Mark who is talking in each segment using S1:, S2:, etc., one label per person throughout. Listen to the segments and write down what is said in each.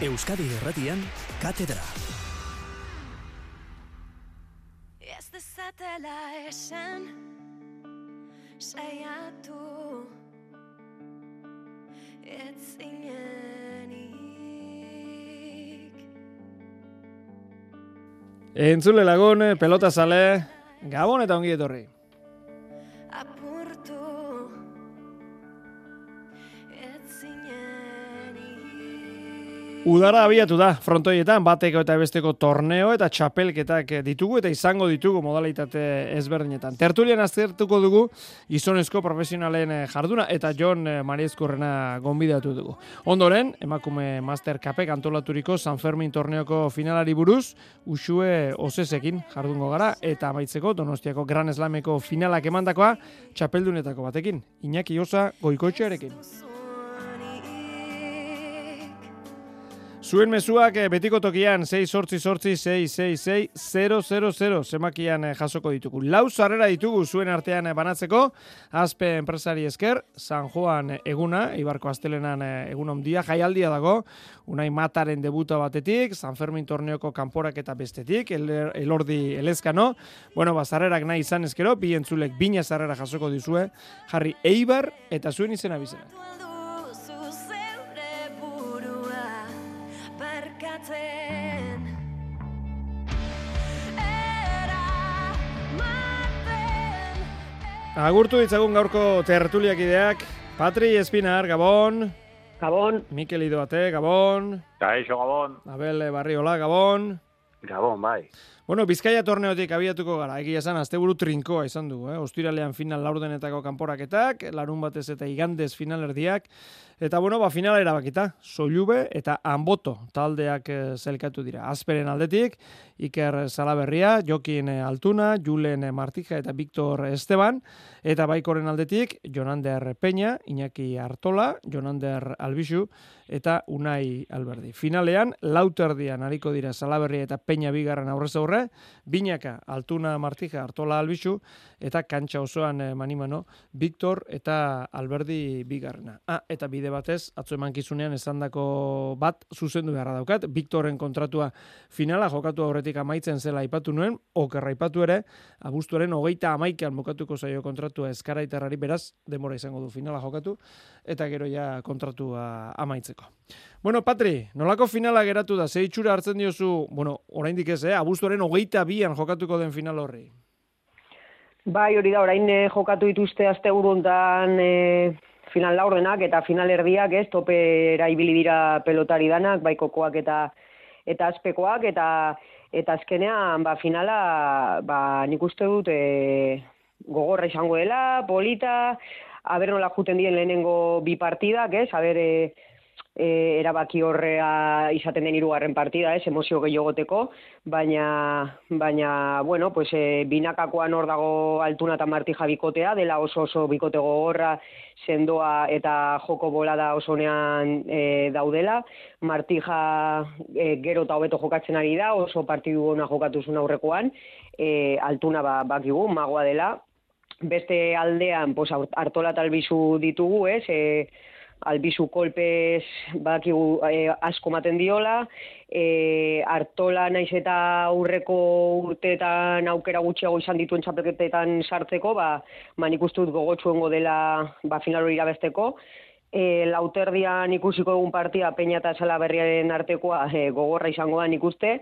S1: Euskadi Erratian, Katedra.
S2: Ez dezatela esan Saiatu Ez zinenik
S3: Entzule lagun, pelota sale, gabon eta ongi etorri. Udara abiatu da, frontoietan, bateko eta besteko torneo eta txapelketak ditugu eta izango ditugu modalitate ezberdinetan. Tertulian aztertuko dugu gizonezko profesionalen eh, jarduna eta Jon eh, Mariezkurrena gonbidatu dugu. Ondoren, emakume Master Cupek antolaturiko San Fermin torneoko finalari buruz, usue osesekin jardungo gara eta amaitzeko Donostiako Gran Slameko finalak emandakoa txapeldunetako batekin. Iñaki Osa goikoetxearekin. Zuen mezuak eh, betiko tokian 6 sortzi sortzi 6 6 6 0 0 zemakian eh, jasoko ditugu. Lau zarrera ditugu zuen artean eh, banatzeko, azpe enpresari esker, San Juan eguna, Ibarko Astelenan egun ondia, jaialdia dago, unai mataren debuta batetik, San Fermin torneoko kanporak eta bestetik, el, elordi elezkano, bueno, ba, zarrerak nahi izan ezkero, bi entzulek bina zarrera jasoko dizue, jarri Eibar eta zuen izena bizena.
S2: Eramaten
S3: Agurtu ditzagun gaurko tertuliak ideak, Patri Espinar, Gabon,
S4: Gabon,
S3: Mikel Idoate, Gabon,
S5: Kaixo Gabon.
S3: Abel Barriola, Gabon.
S5: Gabon, bai.
S3: Bueno, Bizkaia torneotik abiatuko gara, egia esan, asteburu trinkoa izan du, eh? Ostiralean final laurdenetako kanporaketak, larun batez eta igandez finalerdiak, eta bueno, ba, finala erabakita, Soilube eta Anboto taldeak eh, zelkatu dira. Azperen aldetik, Iker Salaberria, Jokin eh, Altuna, Julen eh, Martija eta Victor Esteban, eta baikoren aldetik, Jonander Peña, Iñaki Artola, Jonander Albixu, eta Unai Alberdi. Finalean, lauterdian hariko dira Salaberria eta Peña bigarren aurrez aurre, Binaka, Altuna Martija, Artola Albixu, eta kantxa osoan eh, manimano, Victor eta Alberdi bigarrena. Ah, eta bide batez, atzo emankizunean esandako bat zuzendu beharra daukat, Victoren kontratua finala jokatu aurretik amaitzen zela aipatu nuen, okerra aipatu ere, abuztuaren hogeita amaikan bukatuko zaio kontratua eskaraitarrari beraz, demora izango du finala jokatu, eta gero ja kontratua amaitzeko. Bueno, Patri, nolako finala geratu da, ze itxura hartzen diozu, bueno, oraindik ez, eh? abuztuaren hogeita bian jokatuko den final horri.
S4: bai hori da, orain eh, jokatu dituzte azte uruntan eh, final laurdenak eta final erdiak, ez, topera ibili dira pelotari danak, bai kokoak eta eta azpekoak, eta eta azkenean, ba, finala, ba, nik uste dut, e, gogorra izango dela, polita, aber nola juten dien lehenengo bi partidak, ez, aber, e, e, erabaki horrea izaten den hirugarren partida, ez, emozio gehiagoteko, baina, baina, bueno, pues, e, binakakoan hor dago altuna eta martija bikotea, dela oso oso bikote gogorra, sendoa eta joko bolada oso onean e, daudela, martija e, gero eta hobeto jokatzen ari da, oso partidu ona jokatu zuen aurrekoan, e, altuna ba, bakigu, magoa dela, beste aldean, pues, hartola eta albizu ditugu, ez, e, albizu kolpez bakigu e, asko maten diola, e, hartola naiz eta aurreko urteetan aukera gutxiago izan dituen txapelketetan sartzeko, ba, nik uste dut gogotsuengo dela ba, final hori irabesteko, E, lauterdian ikusiko dugun partia Peña eta Salaberriaren artekoa e, gogorra izango da nik uste,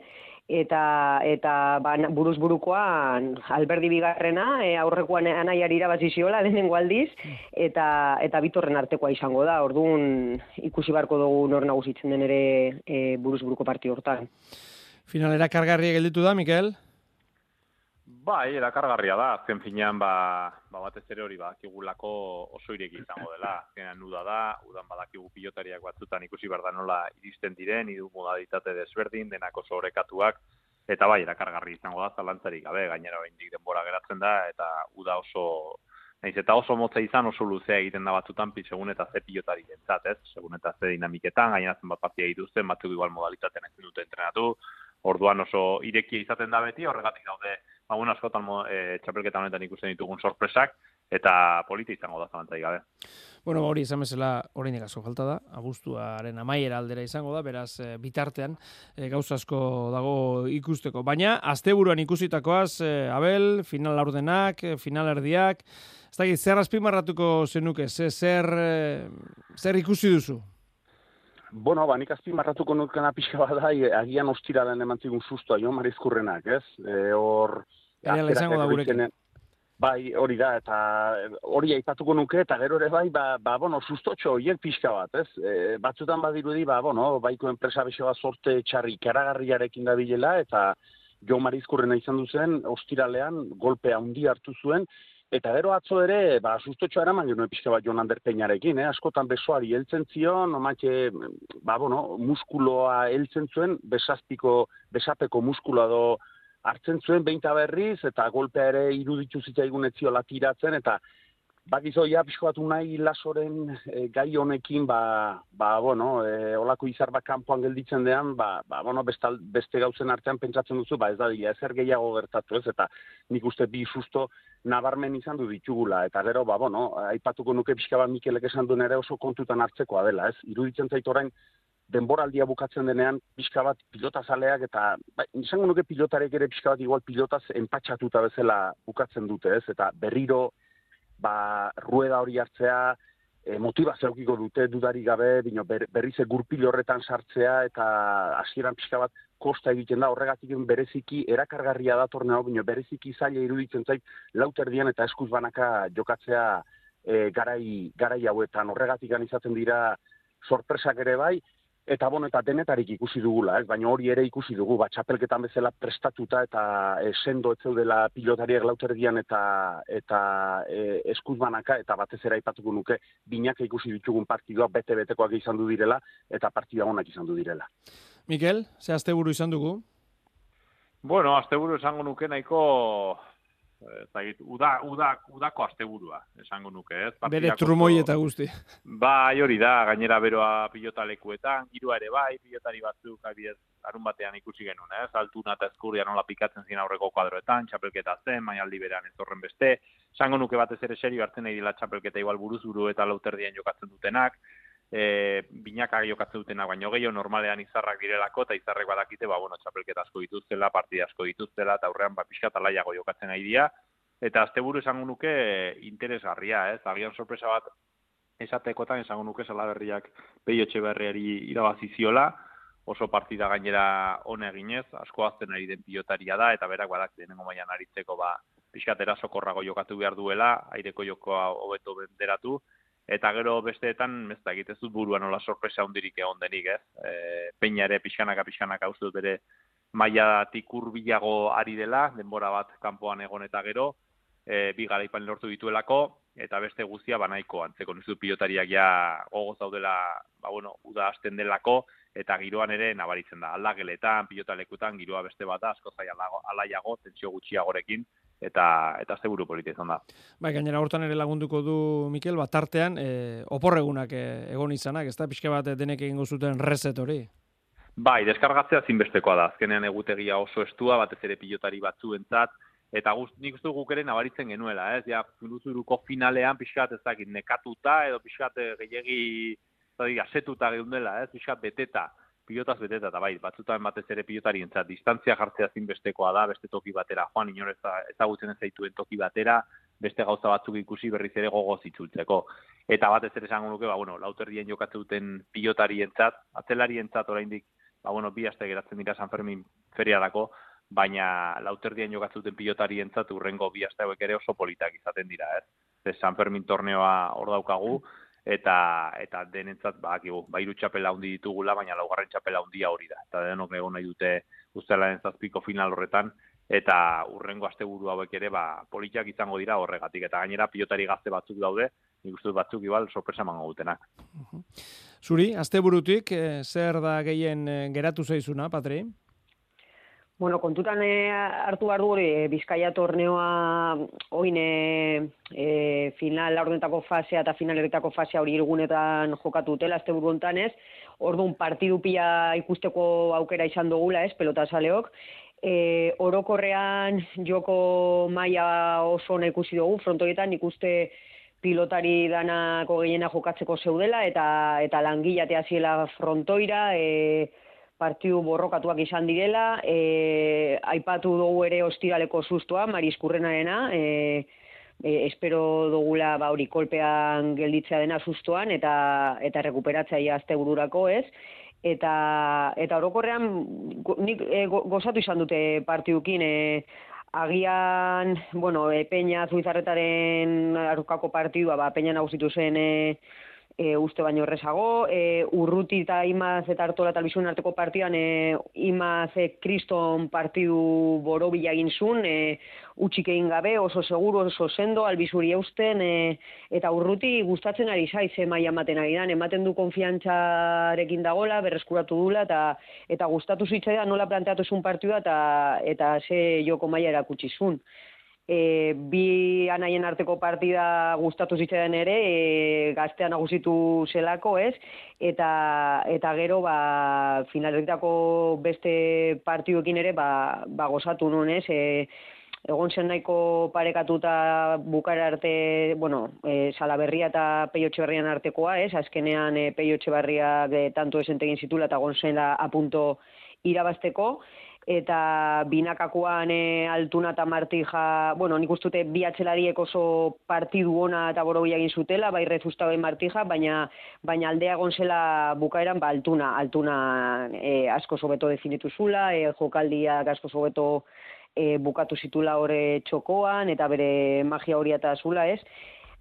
S4: eta eta ba, buruz burukoan Alberdi bigarrena e, aurrekoan anaiari irabazi ziola lehenengo aldiz eta eta Bitorren artekoa izango da. Orduan ikusi barko dugu nor nagusitzen den ere e, buruz buruko partio hortan.
S3: Finalera kargarria gelditu da, Mikel?
S5: Bai, erakargarria da, azken finean, ba, ba batez ere hori bakigulako oso ireki izango dela. Azkenean uda da, udan badakigu pilotariak batzutan ikusi behar da nola iristen diren, idu modalitate desberdin, denak oso orekatuak, eta bai, erakargarri izango da, zalantzarik gabe, gainera oraindik denbora geratzen da, eta uda oso, naiz eta oso motza izan oso luzea egiten da batzutan, segun eta ze pilotari dentzat, ez? Segun eta ze dinamiketan, gainera zenbat partia dituzten, batzuk igual modalitatean ezin dute entrenatu, orduan oso irekia izaten da beti, horregatik daude ba, bueno, askotan e, txapelketa honetan ikusten ditugun sorpresak, eta polita izango da zalantzarik gabe.
S3: Bueno, ba, hori esan bezala oraindik asko falta da. Abuztuaren amaiera aldera izango da, beraz eh, bitartean eh, gauza asko dago ikusteko. Baina asteburuan ikusitakoaz, eh, Abel, final laurdenak, eh, final erdiak, ez dakit, zer azpimarratuko zenuke, ze, zer, zer ikusi duzu?
S6: Bueno, ba, nik azpimarratuko nukena pixka bat da, e, agian ostiralen eman zigun sustoa, jo, marizkurrenak, ez? E, hor...
S3: Berehala izango da gurekin.
S6: Bai, hori da, eta hori aipatuko nuke, eta gero ere bai, ba, ba bueno, sustotxo horiek pixka bat, ez? E, batzutan badirudi, ba, bueno, baiko enpresa bexo bat sorte txarri karagarriarekin da bilela, eta jo marizkurrena izan duzen, ostiralean, golpe handi hartu zuen, Eta gero atzo ere, ba, sustotxoa eraman genuen pixka bat Jon Ander Peñarekin, eh? askotan besoari heltzen zion, nomatxe, ba, bueno, muskuloa heltzen zuen, besazpiko, besapeko muskuloa do hartzen zuen behinta berriz, eta golpea ere iruditu zitzaigun etziola tiratzen, eta bakizo ja pixko bat unai lasoren e, gai honekin, ba, ba bueno, e, olako izar bat kanpoan gelditzen dean, ba, ba bueno, bestal, beste gauzen artean pentsatzen duzu, ba ez da dira, ezer gehiago gertatu ez, eta nik uste bi susto nabarmen izan du ditugula, eta gero, ba, bueno, aipatuko nuke pixka bat Mikelek esan duen ere oso kontutan hartzekoa dela, ez? Iruditzen zait orain, denboraldia bukatzen denean pixka bat pilotazaleak eta ba, izango nuke pilotarek ere pixka bat igual pilotaz enpatxatuta bezala bukatzen dute, ez? Eta berriro ba, rueda hori hartzea, e, motivazio eukiko dute dudari gabe, bino ber, berrize gurpil horretan sartzea eta hasieran pixka bat kosta egiten da, horregatik bereziki erakargarria da torneo, bino bereziki zaila iruditzen zait lauterdian eta eskuz banaka jokatzea e, garai, garai hauetan, horregatik izaten dira sorpresak ere bai, eta bon, eta denetarik ikusi dugula, ez? baina hori ere ikusi dugu, ba, txapelketan bezala prestatuta eta e, sendo ez zeudela pilotariak lauterdian eta eta e, eskuz banaka, eta batez ere aipatuko nuke, binaka ikusi ditugun partidoak bete-betekoak izan du direla, eta partida onak izan du direla.
S3: Mikel, ze asteburu izan dugu?
S5: Bueno, asteburu esango nuke nahiko eh, ez dakit, uda, uda, udako asteburua, esango nuke, ez?
S3: Bere
S5: Partidako
S3: trumoi
S5: oso-
S3: eta guzti.
S5: Bai, hori da, gainera beroa pilotalekuetan, girua ere bai, pilotari batzuk adibidez larun batean ikusi genuen, ez? Altuna eta eskurria nola pikatzen ziren aurreko kuadroetan, txapelketa zen, maialdi berean ez horren beste. Esango nuke batez ere serio hartzen nahi dela txapelketa igual buruz buru eta lauterdian jokatzen dutenak, e, binaka jokatzen dutenak, baino gehiago normalean izarrak direlako, eta izarrek badakite, ba, bueno, txapelketa asko dituztela, partida asko dituztela, eta aurrean, ba, pixka talaiago jokatzen nahi dira, eta asteburu esango nuke interesgarria, ez? Agian sorpresa bat esatekotan esango nuke salaberriak Peio Etxeberriari irabazi ziola, oso partida gainera ona eginez, asko azten ari den pilotaria da, eta berak badak denengo mailan aritzeko ba, pixkatera sokorrago jokatu behar duela, aireko jokoa hobeto benderatu, eta gero besteetan, ez da ez dut buruan nola sorpresa hundirik egon denik, ez? E, peina ere pixkanaka pixkanaka uste dut bere mailatik hurbilago ari dela, denbora bat kanpoan egon eta gero, e, bi garaipan lortu dituelako, eta beste guztia banaiko antzeko nizu pilotariak ja gogoz daudela, ba bueno, uda hasten delako, eta giroan ere nabaritzen da. Aldageletan, pilotalekutan, giroa beste bat da, asko zai alago- alaiago, tentsio gutxiagorekin, eta eta asteburu polita izan da.
S3: Bai, gainera hortan ere lagunduko du Mikel, bat tartean, e, oporregunak e, egon izanak, ez da, pixka bat denek egingo zuten reset hori.
S5: Bai, deskargatzea zinbestekoa da. Azkenean egutegia oso estua, batez ere pilotari batzuentzat, eta gust, nik uste guk ere nabaritzen genuela, ez? Ja, luzuruko finalean pixkat ez dakit nekatuta, edo pixkat eh, gehiegi ez dakit, asetuta geundela, ez? Pixkat beteta, pilotaz beteta, eta bai, batzutan batez ere pilotarientzat, distantzia jartzea zinbestekoa da, beste toki batera, joan inor eza- ezagutzen ez zaituen toki batera, beste gauza batzuk ikusi berriz ere gogoz itzultzeko. Eta batez ere esango nuke, ba, bueno, lauterdien jokatzen duten pilotarientzat, atzelarientzat oraindik, ba, bueno, bi aste geratzen dira San Fermin feriarako, baina lauterdien jokatzen duten pilotarientzat urrengo bi aste hauek ere oso politak izaten dira, ez? Ze San Fermin torneoa hor daukagu, eta eta denentzat badakigu, ba hiru txapela handi ditugula, baina laugarren txapela handia hori da. Eta denok egon nahi dute ustelaren zazpiko final horretan, eta urrengo asteburu hauek ere ba politak izango dira horregatik eta gainera pilotari gazte batzuk daude, nik uste batzuk igual sorpresa emango dutenak.
S3: Zuri, asteburutik, e, zer da gehien e, geratu zaizuna, Patri?
S4: Bueno, kontutan eh, hartu behar hori, eh, Bizkaia torneoa oin eh, eh, final laurdenetako fasea eta finalerretako fasea hori irgunetan jokatu dutela, azte buru ez. Orduan partidu pila ikusteko aukera izan dugula, ez, pelotazaleok. E, orokorrean joko maila oso ona ikusi dugu, frontoietan ikuste pilotari danako gehiena jokatzeko zeudela eta eta langilatea ziela frontoira, e, partiu borrokatuak izan direla, e, aipatu dugu ere ostiraleko sustoa, Mariskurrenarena, e, e, espero dugula ba hori kolpean gelditzea dena sustoan eta eta rekuperatzea azte bururako, ez? Eta eta orokorrean nik e, go- gozatu izan dute partidukin e, agian, bueno, e, Peña Zuizarretaren arukako partidua, ba, Peña nagusitu zen e, e, uste baino errezago, e, urruti eta imaz eta hartola eta albizuen arteko partidan e, imaz e, kriston partidu borobila egin zuen, e, utxik egin gabe, oso seguru, oso sendo, albizuri eusten, e, eta urruti gustatzen ari zaiz e, maila ematen ari dan, ematen du konfiantzarekin dagola, berreskuratu dula, eta eta gustatu zitzaidan nola planteatu zuen partidua, eta, eta ze joko maila erakutsi zuen e, bi anaien arteko partida gustatu zitzaidan ere, e, gaztea nagusitu zelako, ez? Eta eta gero ba finaletako beste partiduekin ere ba, ba gozatu nuen, ez? E, egon zen nahiko parekatuta bukara arte, bueno, e, Salaberria eta Peio Etxeberrian artekoa, ez? Azkenean e, Peio Etxeberriak e, tanto esentegin zitula eta egon zela a punto irabazteko eta binakakoan e, altuna eta martija, bueno, nik uste dute bi atzelariek oso partidu ona eta borobila egin zutela, bai rezusta bai martija, baina, baina aldea egon zela bukaeran ba, altuna, altuna e, asko sobeto definitu zula, e, jokaldiak asko sobeto e, bukatu zitula hori txokoan, eta bere magia hori eta zula, ez?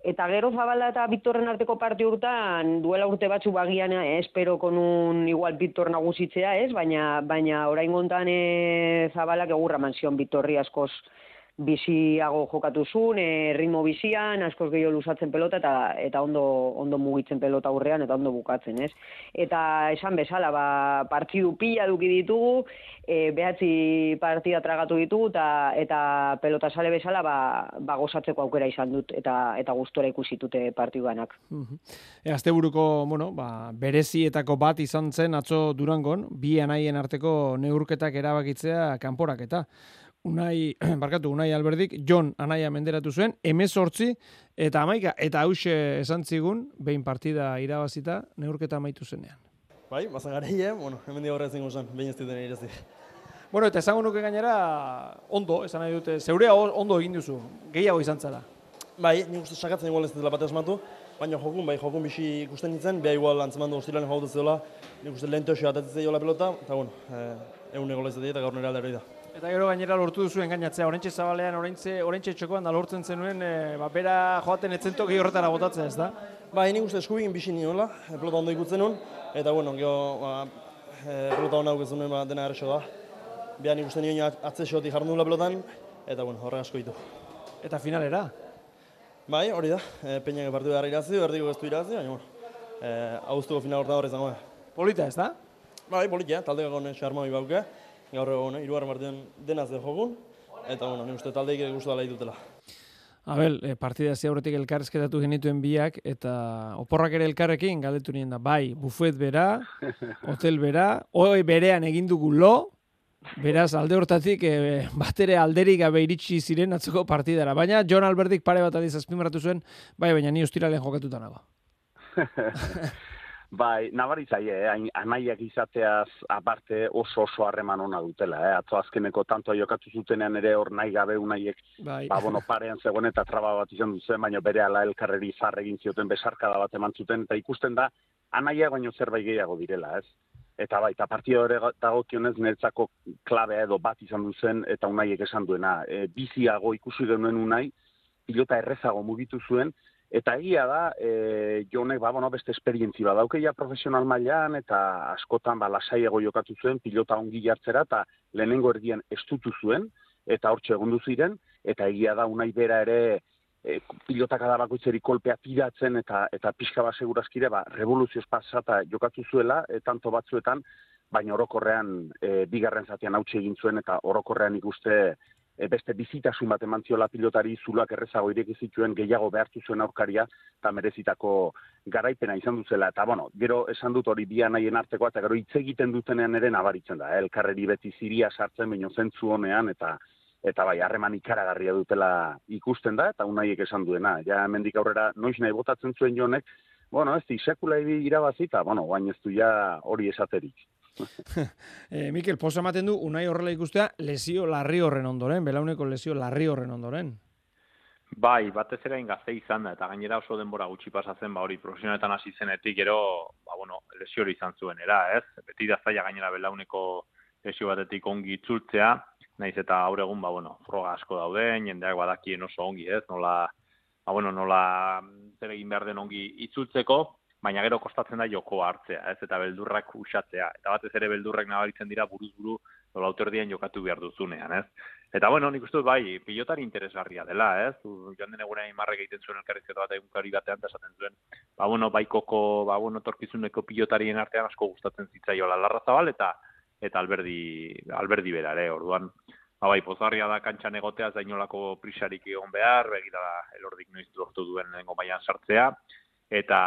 S4: Eta gero Zabala eta Victorren arteko parti urtan, duela urte batzu bagian eh, espero konun igual Victor nagusitzea, ez? Baina, baina orain gontan e, Zabalak egurra manzion Victorri askoz biziago jokatu zuen, e, ritmo bizian, askoz gehiago lusatzen pelota eta eta ondo ondo mugitzen pelota aurrean eta ondo bukatzen, ez? Eta esan bezala, ba, partidu pila duki ditugu, e, behatzi partida tragatu ditugu eta eta pelota sale bezala ba, ba gozatzeko aukera izan dut eta eta gustora ikusi dute partiduanak.
S3: E, asteburuko, bueno, ba, berezietako bat izan zen atzo Durangon, bi anaien arteko neurketak erabakitzea kanporaketa. Unai, barkatu, Unai Alberdik, Jon anaia menderatu zuen, emezortzi, eta amaika, eta hause esan zigun, behin partida irabazita, neurketa amaitu zenean.
S7: Bai, bazan gareie, bueno, hemen di horretzen guzan, behin ez duten irazi.
S3: Bueno, eta esango nuke gainera, ondo, esan nahi dute, zeurea ondo egin duzu, gehiago izan zara.
S7: Bai, nik uste sakatzen igual ez dela bat esmatu, baina jokun, bai, jokun bisi ikusten nintzen, beha igual antzeman du ostiralen jau zela, nik uste lehen teoxo atatzen pelota, eta bueno, eh, egun egola izatea eta gaur nire aldera da.
S3: Eta gero gainera lortu duzu engainatzea, orentxe zabalean, orentxe, orentxe txokoan da lortzen zenuen, e, ba, bera joaten etzen toki horretara botatzea, ez da?
S7: Bai, nik uste eskubikin bisi niola, eh, pelota ondo ikutzen nun, eta bueno, gero, ba, eh, pelota hona auketzen nuen, ba, dena erreso da. Beha nik uste nioen atze xotik jarri nula pelotan, eta bueno, horren asko ditu.
S3: Eta finalera.
S7: Bai, hori da, e, Peñak partidu behar irazi, erdiko ez du irazi, baina bueno, e, auztuko final horta hor izango da.
S3: Polita, ez da?
S7: Bai, politia, talde gone xarma hori bauke, gaur egon, hirugarren partidan dena ze jogun, eta bueno, nik uste taldeik ere gustu dela ditutela.
S3: Abel, e, partida zi aurretik elkarrezketatu genituen biak, eta oporrak ere elkarrekin galdetu nien da, bai, bufet bera, hotel bera, hoi berean egin dugu lo, beraz alde hortatik e, batere alderik gabe iritsi ziren atzoko partidara. Baina John Albertik pare bat adiz azpimarratu zuen, bai, baina ni ustiralen jokatuta nago.
S6: Bai, nabari zaie, eh? anaiak izateaz aparte oso oso harreman ona dutela. Eh? Atzo azkeneko tanto jokatu zutenean ere hor nahi gabe unaiek,
S3: Bai.
S6: ba, bueno, parean zegoen eta traba bat izan duzen, baina bere ala elkarreri zar egin zioten besarkada bat eman zuten, eta ikusten da, anaia baino zerbait gehiago direla, ez? Eta bai, eta partida hori dagokionez niretzako klabea edo bat izan duzen, eta unaiek esan duena. E, biziago ikusi genuen unai, pilota errezago mugitu zuen, Eta egia da, e, jonek, ba, bueno, beste esperientzi bat daukeia profesional mailan eta askotan ba, lasaiago jokatu zuen, pilota ongi jartzera, eta lehenengo erdian estutu zuen, eta hortxe egondu ziren, eta egia da, unai bera ere, e, pilotak adabakoitzeri kolpea tiratzen, eta eta pixka bat segurazkire, ba, revoluzioz pasata jokatu zuela, e, tanto batzuetan, baina orokorrean e, bigarren zatean hautsi egin zuen, eta orokorrean ikuste beste bizitasun bat eman ziola pilotari zuloak errezago ireki zituen gehiago behartu zuen aurkaria eta merezitako garaipena izan duzela. Eta, bueno, gero esan dut hori bia nahien artekoa, eta gero hitz egiten dutenean ere nabaritzen da. Eh? Elkarreri beti ziria sartzen, baino zentzu honean, eta eta bai, harreman ikaragarria dutela ikusten da, eta unaiek esan duena. Ja, hemendik aurrera, noiz nahi botatzen zuen jonek, bueno, ez di, sekula irabazi, eta, bueno, guain ez du ja hori esaterik.
S3: E, Mikel, posa ematen du, unai horrela ikustea, lesio larri horren ondoren, belauneko lesio larri horren ondoren.
S5: Bai, batez ere gazte izan da, eta gainera oso denbora gutxi pasatzen, ba hori profesionaletan hasi zenetik, gero, ba bueno, lesio hori izan zuen, era, ez? Beti da zaila gainera belauneko lesio batetik ongi itzultzea, naiz eta gaur egun, ba bueno, froga asko dauden, jendeak badakien oso ongi, ez? Nola, ba bueno, nola zer egin behar den ongi itzultzeko, baina gero kostatzen da joko hartzea, ez eta beldurrak usatzea. Eta batez ere beldurrak nabaritzen dira buruz buru nola jokatu behar duzunean, ez? Eta bueno, nik uste bai, pilotari interesgarria dela, ez? Joan den egunean imarrek egiten zuen elkarrizketa bat egunkari batean eta esaten zuen, ba bueno, bai koko, ba bueno, torkizuneko pilotarien artean asko gustatzen zitzaioa larra zabal eta eta alberdi, alberdi bera, ere, orduan, ba bai, pozarria da kantxan egotea, zainolako prisarik egon behar, begira da, elordik noiz lortu duen nengo baian sartzea, eta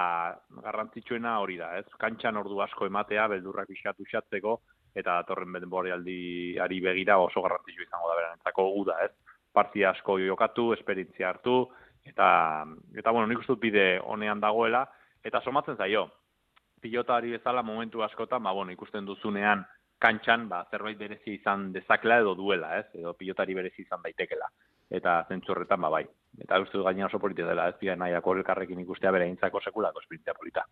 S5: garrantzitsuena hori da, ez? Kantxan ordu asko ematea, beldurrak pixkatu xatzeko, eta datorren benbori aldi ari begira oso garrantzitsu izango da beranentzako guda, ez? Partia asko jokatu, esperientzia hartu, eta, eta bueno, nik ustut bide honean dagoela, eta somatzen zaio, pilotari bezala momentu askotan, ba, bueno, ikusten duzunean kantxan, ba, zerbait berezi izan dezakela edo duela, ez? Edo pilotari berezi izan daitekela eta zentzu horretan ba bai. Eta uste du gaina oso polita dela, ez pia nahiak elkarrekin ikustea bere intzako sekulako esperientzia polita.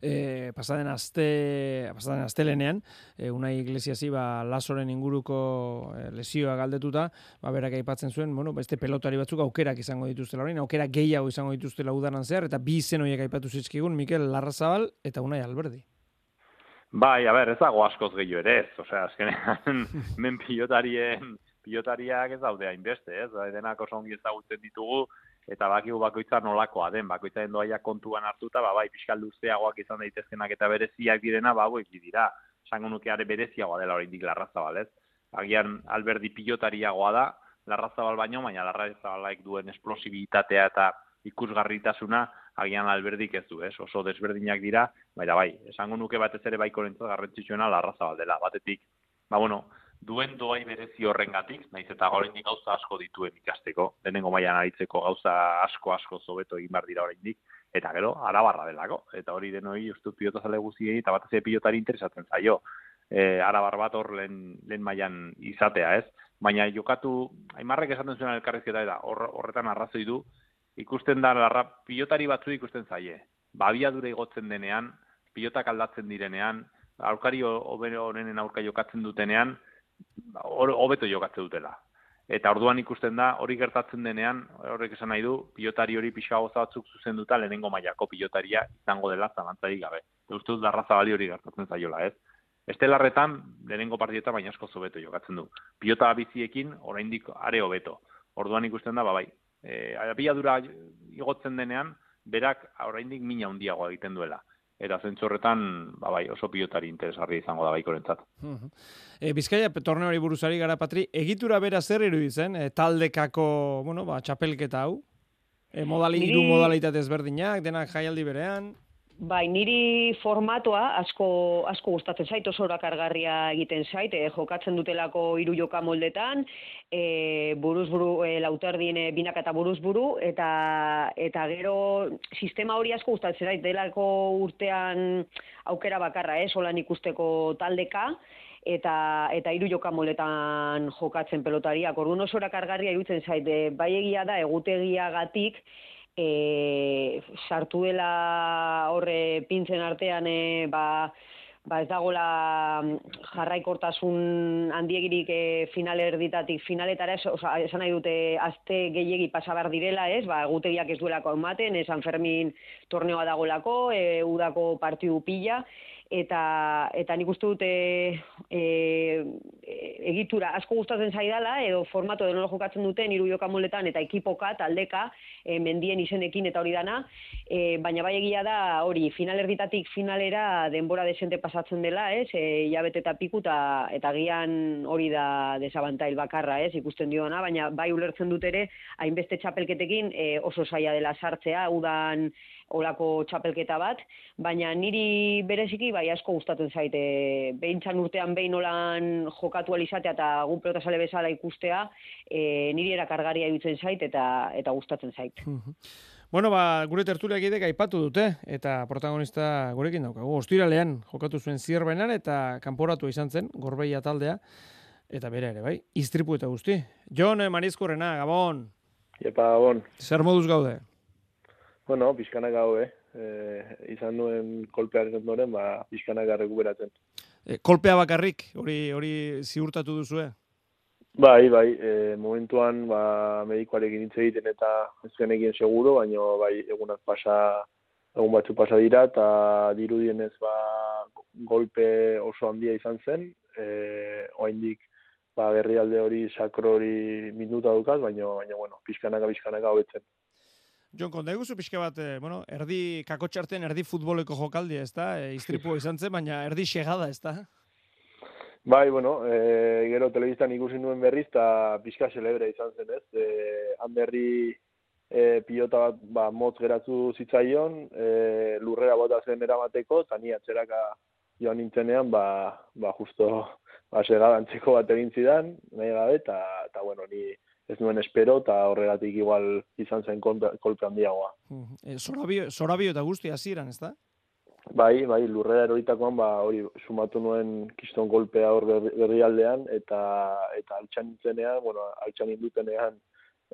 S3: e, pasaden aste, pasaden astelenean, e, unai iglesiasi ba lasoren inguruko e, lesioa galdetuta, ba berak aipatzen zuen, bueno, beste pelotari batzuk aukerak izango dituztela orain, aukera gehiago izango dituztela udaran zehar eta bi izen horiek aipatu zizkigun Mikel Larrazabal eta Unai Alberdi.
S5: Bai, a ber, ez dago askoz gehiago ere, ez, osea, azkenean men pilotarien pilotariak ez daude hainbeste, ez? Bai, denak oso ongi ezagutzen ditugu eta bakigu bakoitza nolakoa den, bakoitza den doaia kontuan hartuta, ba bai, pixkal luzteagoak izan daitezkenak eta bereziak direna, ba hauek dira. Sango nukeare bereziagoa dela oraindik larrazabal, ez? Agian alberdi pilotariagoa da, larrazabal baino, baina larrazabalaik duen esplosibilitatea eta ikusgarritasuna agian alberdik ez du, ez? Oso desberdinak dira, baina bai, esango nuke batez ere baiko nentzat garrantzitsuena larrazabal dela, batetik, ba bueno, duen doai berezi horrengatik, naiz eta oraindik gauza asko dituen ikasteko, denengo mailan aritzeko gauza asko asko zobeto egin bar dira oraindik eta gero arabarra delako eta hori denoi ustut pilota zale guztiei eta batez ere pilotari interesatzen zaio. E, arabar bat hor lehen, lehen mailan izatea, ez? Baina jokatu, aimarrek esaten zuen elkarrizketa eta horretan arrazoi du, ikusten da larra pilotari batzu ikusten zaie. Babiadura igotzen denean, pilotak aldatzen direnean, aurkari honenen aurka jokatzen dutenean, hobeto jokatze dutela. Eta orduan ikusten da, hori gertatzen denean, horrek esan nahi du, pilotari hori pixka batzuk zuzen duta lehenengo mailako pilotaria izango dela zalantzari gabe. Uste dut darra zabali hori gertatzen zaiola, ez? Estelarretan, lehenengo partieta baina asko zobeto jokatzen du. Pilota biziekin, oraindik are hobeto. Orduan ikusten da, babai. E, abiadura igotzen denean, berak oraindik mina handiagoa egiten duela eta zentzorretan ba bai, oso pilotari interesgarri izango da baikorentzat.
S3: E, Bizkaia torneo hori buruzari gara patri, egitura bera zer iruditzen, e, taldekako, bueno, ba, txapelketa hau? E, modali, Niri... modalitate ezberdinak, denak jaialdi berean?
S4: Bai, niri formatoa asko asko gustatzen zait, oso kargarria egiten zait, eh, jokatzen dutelako hiru joka moldetan, eh, buruz buru eh, lauterdien eh, binak eta buruz buru eta eta gero sistema hori asko gustatzen zait delako urtean aukera bakarra, eh, solan ikusteko taldeka eta eta hiru joka moldetan jokatzen pelotariak. Orduan oso kargarria irutzen zait, eh, bai egia da egutegiagatik e, sartu dela horre pintzen artean e, ba, ba ez dagola mm, jarraikortasun handiegirik e, final erditatik finaletara, es, oza, esan nahi dute azte gehiegi pasabar direla, ez, ba, egutegiak ez duelako ematen, e, San Fermin torneoa dagolako, e, udako partidu pila, eta eta nik uste dute e, egitura asko gustatzen zaidala, edo formato denolo jokatzen duten, hiru jokamoletan, eta ekipoka, taldeka, e, mendien izenekin eta hori dana, e, baina bai egia da hori, finalerditatik finalera denbora desente pasatzen dela, ez, e, hilabete eta piku, eta, eta gian hori da desabantail bakarra, ez, ikusten diona, baina bai ulertzen dut ere, hainbeste txapelketekin e, oso zaila dela sartzea, udan olako txapelketa bat, baina niri bereziki bai asko gustatzen zaite behintzan urtean behin olan jokatu alizatea eta gun pelota sale bezala ikustea, e, niri erakargaria iruditzen zait eta eta gustatzen zait.
S3: Bueno, ba, gure tertuliak idek aipatu dute, eta protagonista gurekin daukagu. Ostiralean jokatu zuen zierbenan eta kanporatu izan zen, gorbeia taldea, eta bere ere, bai, iztripu eta guzti. Jon, eh, Marizkurrena, Gabon,
S8: Epa, bon,
S3: zer moduz gaude?
S8: Bueno, pixkanak gau, eh? E, izan nuen kolpearen ondoren, ba, pixkanak rekuperatzen.
S3: E, kolpea bakarrik, hori hori ziurtatu duzue?
S8: Bai, bai, e, momentuan, ba, medikoarekin hitz egiten eta ez genekien seguro, baina bai, egunak pasa, egun batzu pasa dira, eta dirudienez, ba, golpe oso handia izan zen, e, oaindik, ba, berrialde hori, sakro hori minuta dukaz, baina, baina, bueno, pixkanaka, pixkanaka hobetzen.
S3: Jon, konta eguzu pixka bat, eh, bueno, erdi kakotxarten erdi futboleko jokaldi, ez da? E, iztripua izan zen, baina erdi xegada, ez da?
S8: Bai, bueno, e, gero telebistan ikusi nuen berriz, eta pixka celebre izan zen, ez? E, han berri e, pilota bat ba, motz geratu zitzaion, e, lurrera bota zen eramateko, eta ni atzeraka joan nintzenean, ba, ba justo ba, segadantzeko bat egin zidan, nahi gabe, eta bueno, ni ez nuen espero, eta horregatik igual izan zen kolpe, handiagoa.
S3: E, zorabio, zorabio eta guzti hasieran, ez da?
S8: Bai, bai, lurrera eroritakoan, ba, hori, sumatu nuen kiston golpea hor berri, berrialdean, eta, eta altxan nintzenean, bueno, altxan indutenean,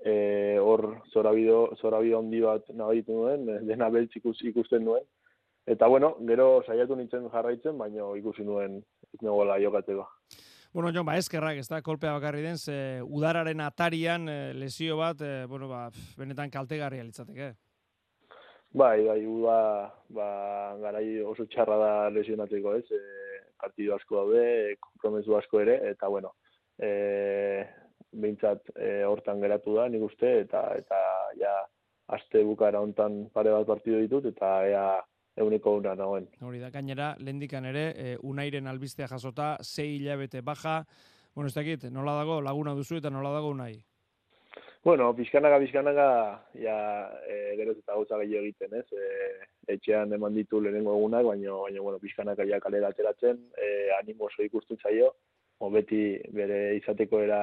S8: e, hor zorabio, zorabio handi bat nabaitu nuen, e, dena beltz ikus, ikusten nuen. Eta, bueno, gero saiatu nintzen jarraitzen, baina ikusi nuen ez negoela jokatzeko.
S3: Bueno, Jon, ba, eskerrak, ez da, kolpea bakarri den, ze udararen atarian eh, lesio bat, eh, bueno, ba, benetan kaltegarria litzateke.
S8: Bai, bai, uda, ba, garai oso txarra da lesionatzeko, ez? E, partidu asko daude, kompromesu asko ere, eta bueno, e, behintzat e, hortan geratu da, nik uste, eta eta ja, aste bukara hontan pare bat partidu ditut, eta ea euneko una nagoen.
S3: Hori da, gainera, lehendikan ere, e, unairen albistea jasota, sei hilabete baja, bueno, ez dakit, nola dago laguna duzu eta nola dago unai?
S8: Bueno, pixkanaka, pixkanaka, ja, e, geroz eta gauza gehiago egiten, ez? E, etxean eman ditu lehenengo egunak, baina, baina bueno, pixkanaka ja kalera ateratzen, e, animo oso ikusten zaio, o beti bere izateko era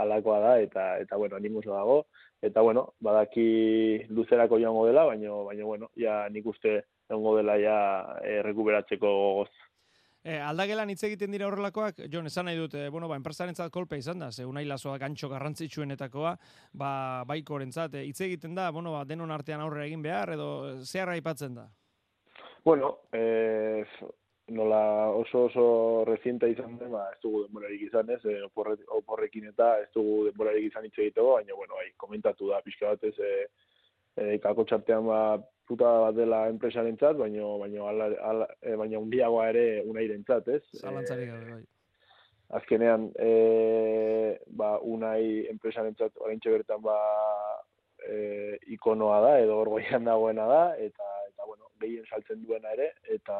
S8: alakoa da, eta, eta bueno, animo oso dago, eta bueno, badaki luzerako joango dela, baina, baina bueno, ja nik uste egongo dela ja e, rekuperatzeko gogoz.
S3: E, aldagelan hitz egiten dira horrelakoak, Jon, esan nahi dut, e, bueno, ba, enpresarentzat kolpe izan da, ze unai lazoa gantxo garrantzitsuenetakoa, ba, baikorentzat, e, hitz egiten da, bueno, ba, denon artean aurrera egin behar, edo zehar aipatzen da.
S8: Bueno, eh, nola oso oso reciente izan den, ba, ez dugu denborarik izan ez, e, oporre, oporrekin eta ez dugu denborarik izan hitz egiteko, baina, bueno, bai, komentatu da pixka batez, e, e, kako txartean ba, puta bat dela enpresarentzat, baina baina ala, ala, e, baina undiagoa ere unairentzat, ez?
S3: Zalantzari gabe, bai.
S8: azkenean e, ba, unai enpresarentzat oraintxe bertan ba, e, ikonoa da edo hor goian dagoena da eta eta bueno, gehien saltzen duena ere eta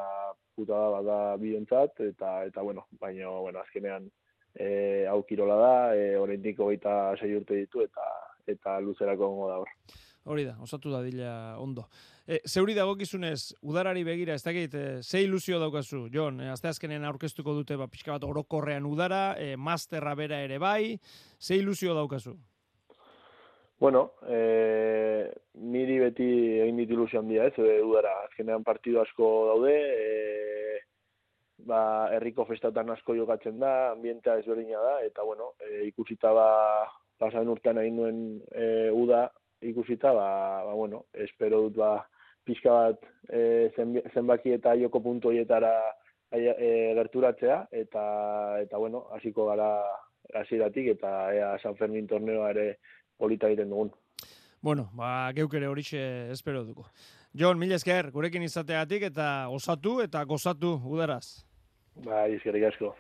S8: puta da bada biontzat eta eta bueno, baina bueno, azkenean e, hau kirola da, e, oraindik 26 urte ditu eta eta luzerako gongo da hor.
S3: Hori da, osatu da dila ondo. E, zeuri dagokizunez, udarari begira, ez dakit, e, ze ilusio daukazu, Jon, e, azkenean aurkeztuko dute ba, pixka bat orokorrean udara, e, masterra bera ere bai, ze ilusio daukazu?
S8: Bueno, e, niri beti egin dit ilusio handia, ez, e, udara, azkenean partidu asko daude, e, ba, herriko festatan asko jokatzen da, ambientea ezberdina da, eta bueno, e, ikusita ba, pasaden urtean egin nuen e, uda, ikusita, ba, ba, bueno, espero dut ba, pixka bat e, zenbaki eta joko puntu horietara e, gerturatzea, eta, eta bueno, hasiko gara hasieratik eta ea San Fermin torneoa ere polita egiten dugun.
S3: Bueno, ba, geuk ere horixe espero dugu. Jon, mila esker, gurekin izateagatik eta osatu eta gozatu udaraz.
S8: Bai, eskerrik asko.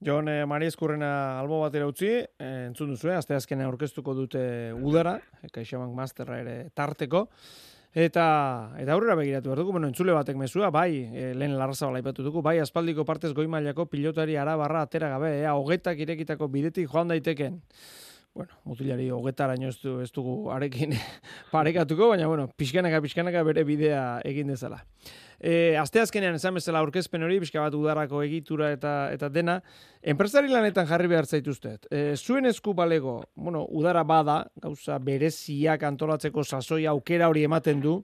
S3: Jon eh, Mari Eskurrena albo batera utzi, eh, entzun duzu, eh, aste azkenean aurkeztuko dute udara, eh, CaixaBank Masterra ere tarteko, eta eta aurrera begiratu behar dugu, bueno, entzule batek mezua, bai, eh, lehen larrazabala aipatu dugu, bai, aspaldiko partez goi mailako pilotari arabarra atera gabe, ea, hogetak irekitako bidetik joan daiteken. Bueno, mutilari hogetaraino ez, du, ez dugu arekin parekatuko, baina, bueno, pixkanaka, pixkanaka bere bidea egin dezala. E, aste azkenean esan bezala aurkezpen hori, pixka bat udarako egitura eta eta dena, enpresari lanetan jarri behar zaituztet. E, zuen esku balego, bueno, udara bada, gauza bereziak antolatzeko sasoi aukera hori ematen du,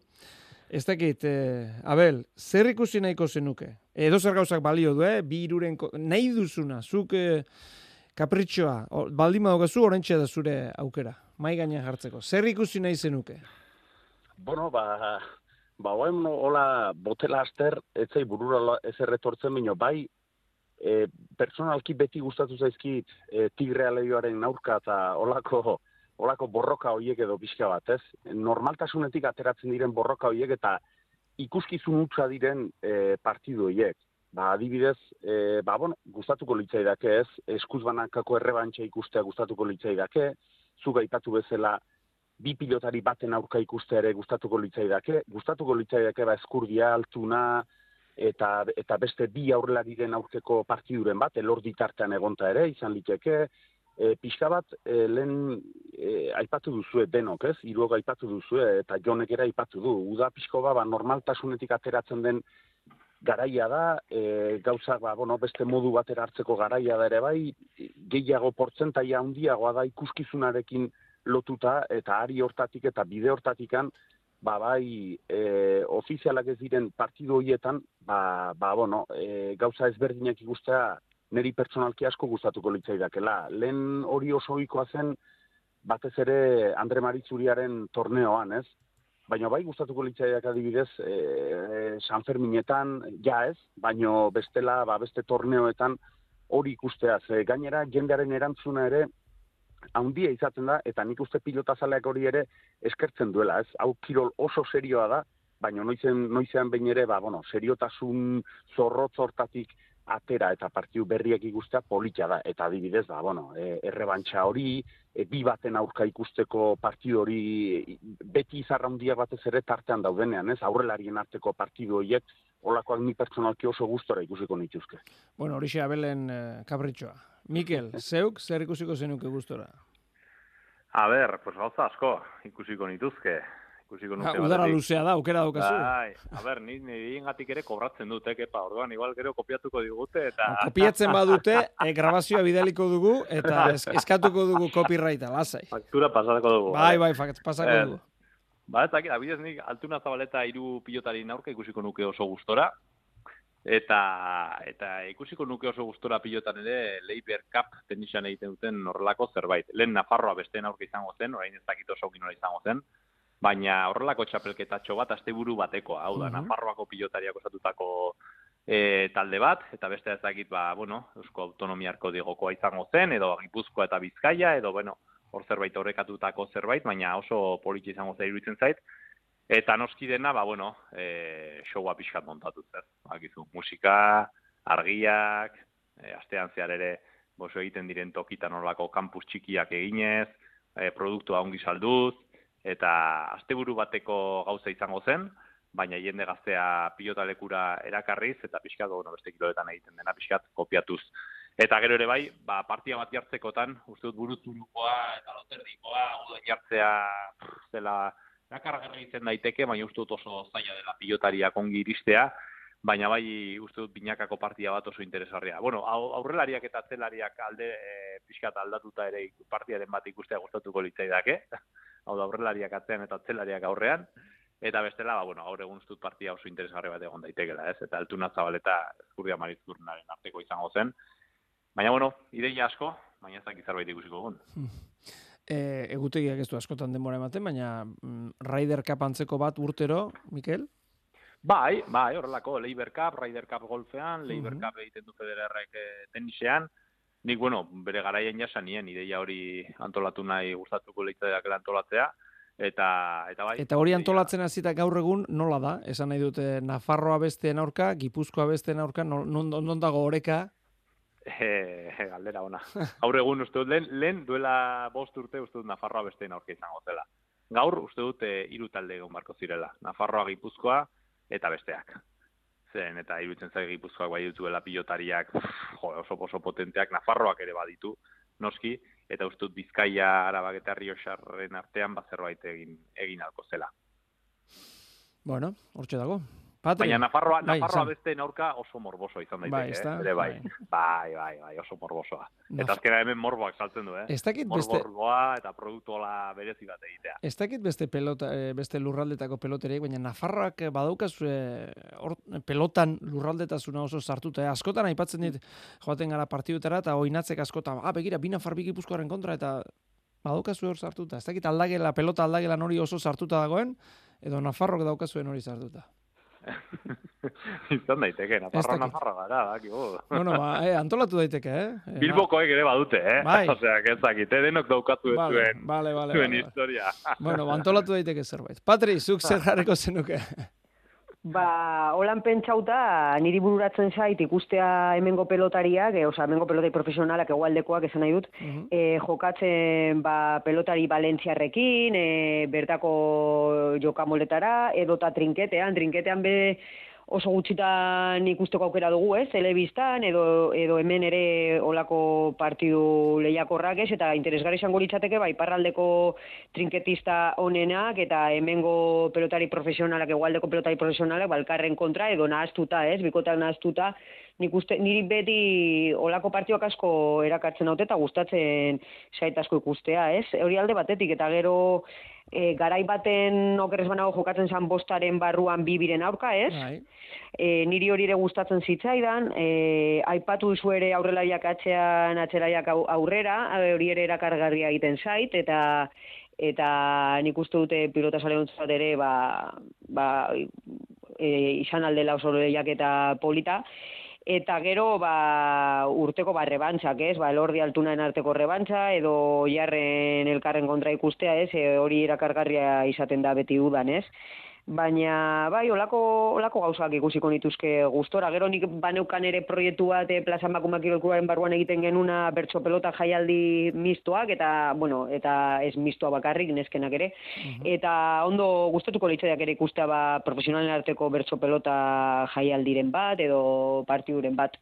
S3: Ez dakit, eh, Abel, zer ikusi nahiko zenuke? Edo zer gauzak balio du, eh? Bi iruren, nahi duzuna, zuk eh, kapritxoa, baldin badokazu, orentxe da zure aukera, mai gainean jartzeko. Zer ikusi nahi zenuke?
S6: Bueno, ba, ba, oain hola botela aster, etzai burura ez erretortzen bino, bai, e, personalki beti gustatu zaizkit e, tigre aleioaren aurka eta olako, olako borroka hoiek edo pixka bat, ez? Normaltasunetik ateratzen diren borroka hoiek eta ikuskizun hutsa diren e, partidu hoiek. Ba, adibidez, e, ba, bueno, gustatuko litzaidake ez, eskuz banakako errebantxa ikustea gustatuko litzaidake, zuk aipatu bezala bi pilotari baten aurka ikustea ere gustatuko litzaidake, gustatuko litzaidake ba eskurdia, altuna eta eta beste bi aurrelariren aurkeko partiduren bat elordi tartean egonta ere izan liteke e, pixka bat e, lehen e, aipatu duzue denok, ez? Hiruok aipatu duzue eta Jonek ere aipatu du. Uda pixko ba, ba normaltasunetik ateratzen den garaia da, e, gauza ba, bueno, beste modu batera hartzeko garaia da ere bai, gehiago portzentaia handiagoa da ikuskizunarekin lotuta eta ari hortatik eta bide hortatikan ba bai e, ofizialak ez diren partidu horietan ba, ba bueno, e, gauza ezberdinak ikustea niri pertsonalki asko gustatuko litzaidakela. Lehen hori oso ohikoa zen batez ere Andre Maritzuriaren torneoan, ez? Baina bai gustatuko litzaidak adibidez e, San Ferminetan, ja ez, baino bestela, ba, beste torneoetan hori ikustea. Ze gainera jendearen erantzuna ere haundia izaten da, eta nik uste pilotazaleak hori ere eskertzen duela, ez? Hau kirol oso serioa da, baina noizen, noizean behin ere, ba, bueno, seriotasun zorrotz hortatik atera eta partiu berriak ikustea polita da. Eta adibidez, ba, bueno, e, errebantxa hori, e, bi baten aurka ikusteko partidu hori, beti izarra handia batez ere tartean daudenean, ez? Aurrelarien arteko partidu horiek, olakoak ni pertsonalki oso gustora ikusiko nituzke.
S3: Bueno, horixe Abelen eh, kapritxoa. Mikel, zeuk, zer ikusiko zenuke gustora?
S5: A ber, pues gauza asko ikusiko nituzke. Ikusiko
S3: Ha,
S5: nuke
S3: udara
S5: batetik.
S3: luzea da, aukera daukazu.
S5: Bai, a ber, ni nirengatik ere kobratzen dute, kepa, orduan igual gero kopiatuko digute eta
S3: Kopiatzen badute, eh, grabazioa bidaliko dugu eta es, eskatuko dugu copyrighta, lasai.
S5: faktura pasako dugu.
S3: Bai, bai, fak- pasako
S5: Eh,
S3: dugu.
S5: Ba, ez dakit, abidez nik altuna zabaleta hiru pilotari aurka ikusiko nuke oso gustora. Eta, eta ikusiko nuke oso gustora pilotan ere Leiber Cup tenisan egiten duten horrelako zerbait. Lehen Nafarroa besteen aurka izango zen, orain ez dakit oso nola izango zen, baina horrelako txapelketatxo bat asteburu batekoa, hau da,
S3: Mhm.
S5: Nafarroako pilotariak osatutako e, talde bat, eta beste ez dakit, ba, bueno, Eusko Autonomiarko digokoa izango zen, edo Gipuzkoa eta Bizkaia, edo, bueno, hor zerbait horrekatutako zerbait, baina oso politxe izango zen iruditzen zait. Eta noski dena, ba, bueno, e, showa pixkat montatu zer. Bakizu, musika, argiak, e, astean zehar ere, boso egiten diren tokitan horlako kampus txikiak eginez, e, produktua ongi salduz, eta asteburu bateko gauza izango zen, baina jende gaztea pilotalekura erakarriz, eta pixkat, bueno, beste kiloetan egiten dena pixkat kopiatuz. Eta gero ere bai, ba, partia bat jartzekotan, uste dut buruturukoa eta loterdikoa, uda jartzea zela erakargarri izan daiteke, baina uste dut oso zaila dela pilotariak ongi iristea, baina bai uste dut binakako partia bat oso interesgarria. Bueno, au- aurrelariak eta atzelariak alde e, pixkat aldatuta ere partiaren bat ikustea gustatuko litzaidake. Hau da aurrelariak atzean eta atzelariak aurrean. Eta bestela, ba, bueno, gaur egun uste dut partia oso interesgarri bat egon daitekela, ez? Eta altuna zabaleta eskurdia maritzurnaren arteko izango zen. Baina, bueno, ideia asko, baina ez dakit zerbait ikusiko egun.
S3: E, egutegiak ez du askotan denbora ematen, baina mm, Ryder Cup antzeko bat urtero, Mikel?
S5: Bai, bai, horrelako, Leiber Cup, Ryder Cup golfean, Leiber
S3: Mhm.
S5: Cup egiten du Federerrek eh, tenisean, nik, bueno, bere garaian jasanien, ideia hori antolatu nahi gustatuko leitzaidak antolatzea, eta, eta bai.
S3: Eta hori antolatzen hasita gaur egun nola da? Esan nahi dute Nafarroa besteen aurka, Gipuzkoa besteen aurka, non, non dago oreka?
S5: E, galdera ona. Gaur egun uste dut, lehen, lehen duela bost urte uste dut Nafarroa besteen aurke izango zela. Gaur uste dut e, hiru talde egon barko zirela. Nafarroa Gipuzkoa eta besteak. Zen, eta iruditzen zait Gipuzkoak bai dituela pilotariak jo, oso oso potenteak, Nafarroak ere baditu, noski, eta uste dut Bizkaia, Arabak eta Rioxarren artean bazerbait egin, egin alko zela.
S3: Bueno, hortxe dago. Patri.
S5: Baina Nafarroa,
S3: Bai,
S5: Nafarroa
S3: esan.
S5: beste aurka oso morboso izan daiteke,
S3: Bai, ezta?
S5: eh? bai.
S3: Bai.
S5: Bai, bai, bai, oso morbosoa.
S3: Naf-
S5: Eta azkena hemen morboak saltzen du, eh?
S3: Ez dakit beste,
S5: Morborgoa eta produktola berezi bat egitea.
S3: ez dakit beste pelota, eh, beste lurraldetako peloteriek, baina Nafarroak eh, badaukaz eh, hor pelotan lurraldetasuna oso sartuta. Eh? Askotan aipatzen dit joaten gara partidutara eta oinatzek askotan, ah, begira, bina farbik ipuzkoaren kontra eta badaukazu hor sartuta. Ez dakit aldagela, pelota aldagelan hori oso sartuta dagoen, edo Nafarrok daukazuen hori sartuta.
S5: izan daiteke, Nafarroa,
S3: dakit.
S5: Nafarroa gara, dakigu.
S3: bueno, ba, eh, antolatu daiteke, eh? Eh,
S5: Bilbokoek ere badute, eh?
S3: Bai.
S5: Osea, ez dakit, eh? denok daukatu ez
S3: Vale,
S5: zuen,
S3: vale, vale,
S5: zuen
S3: vale.
S5: historia.
S3: Bueno, ba, antolatu daiteke zerbait. Patri, zuk zer jarriko zenuke?
S4: Ba, holan pentsauta, niri bururatzen zait ikustea hemengo pelotariak, e, osea, hemengo pelotari profesionalak egualdekoak esan nahi dut,
S3: Mhm.
S4: e, jokatzen ba, pelotari Valentziarrekin, e, bertako jokamoletara, edota trinketean, trinketean be oso gutxitan ikusteko aukera dugu, ez, telebistan, edo, edo hemen ere olako partidu lehiakorrak ez, eta interesgarri izango litzateke, bai, iparraldeko trinketista onenak, eta hemengo pelotari profesionalak, egualdeko pelotari profesionalak, balkarren kontra, edo nahaztuta, ez, bikotak nahaztuta, nik uste, niri beti olako partioak asko erakartzen haute eta gustatzen zait asko ikustea, ez? Hori alde batetik, eta gero e, garai baten okerrez banago jokatzen zan bostaren barruan bibiren aurka, ez?
S3: Bai.
S4: E, niri hori ere gustatzen zitzaidan, e, aipatu duzu ere aurrelaiak atzean atzelaiak au- aurrera, e, hori ere erakargarria egiten zait, eta eta nik uste dute pilota sale hontzat ere ba, ba, e, izan aldela oso lehiak eta polita, Eta gero, ba, urteko ba, rebantxak, ez? Ba, elordi altunaen arteko rebantxa, edo jarren elkarren kontra ikustea, ez? E, hori erakargarria izaten da beti udan, ez? Baina, bai, olako, olako gauzak ikusiko nituzke gustora. Gero nik baneukan ere proiektu bat e, plaza emakumeak kirolkuaren barruan egiten genuna bertso pelota jaialdi mistoak, eta, bueno, eta ez mistoa bakarrik, neskenak ere. Eta ondo gustatuko litzaiak ere ikustea ba, profesionalen arteko bertso pelota jaialdiren bat, edo partiduren bat.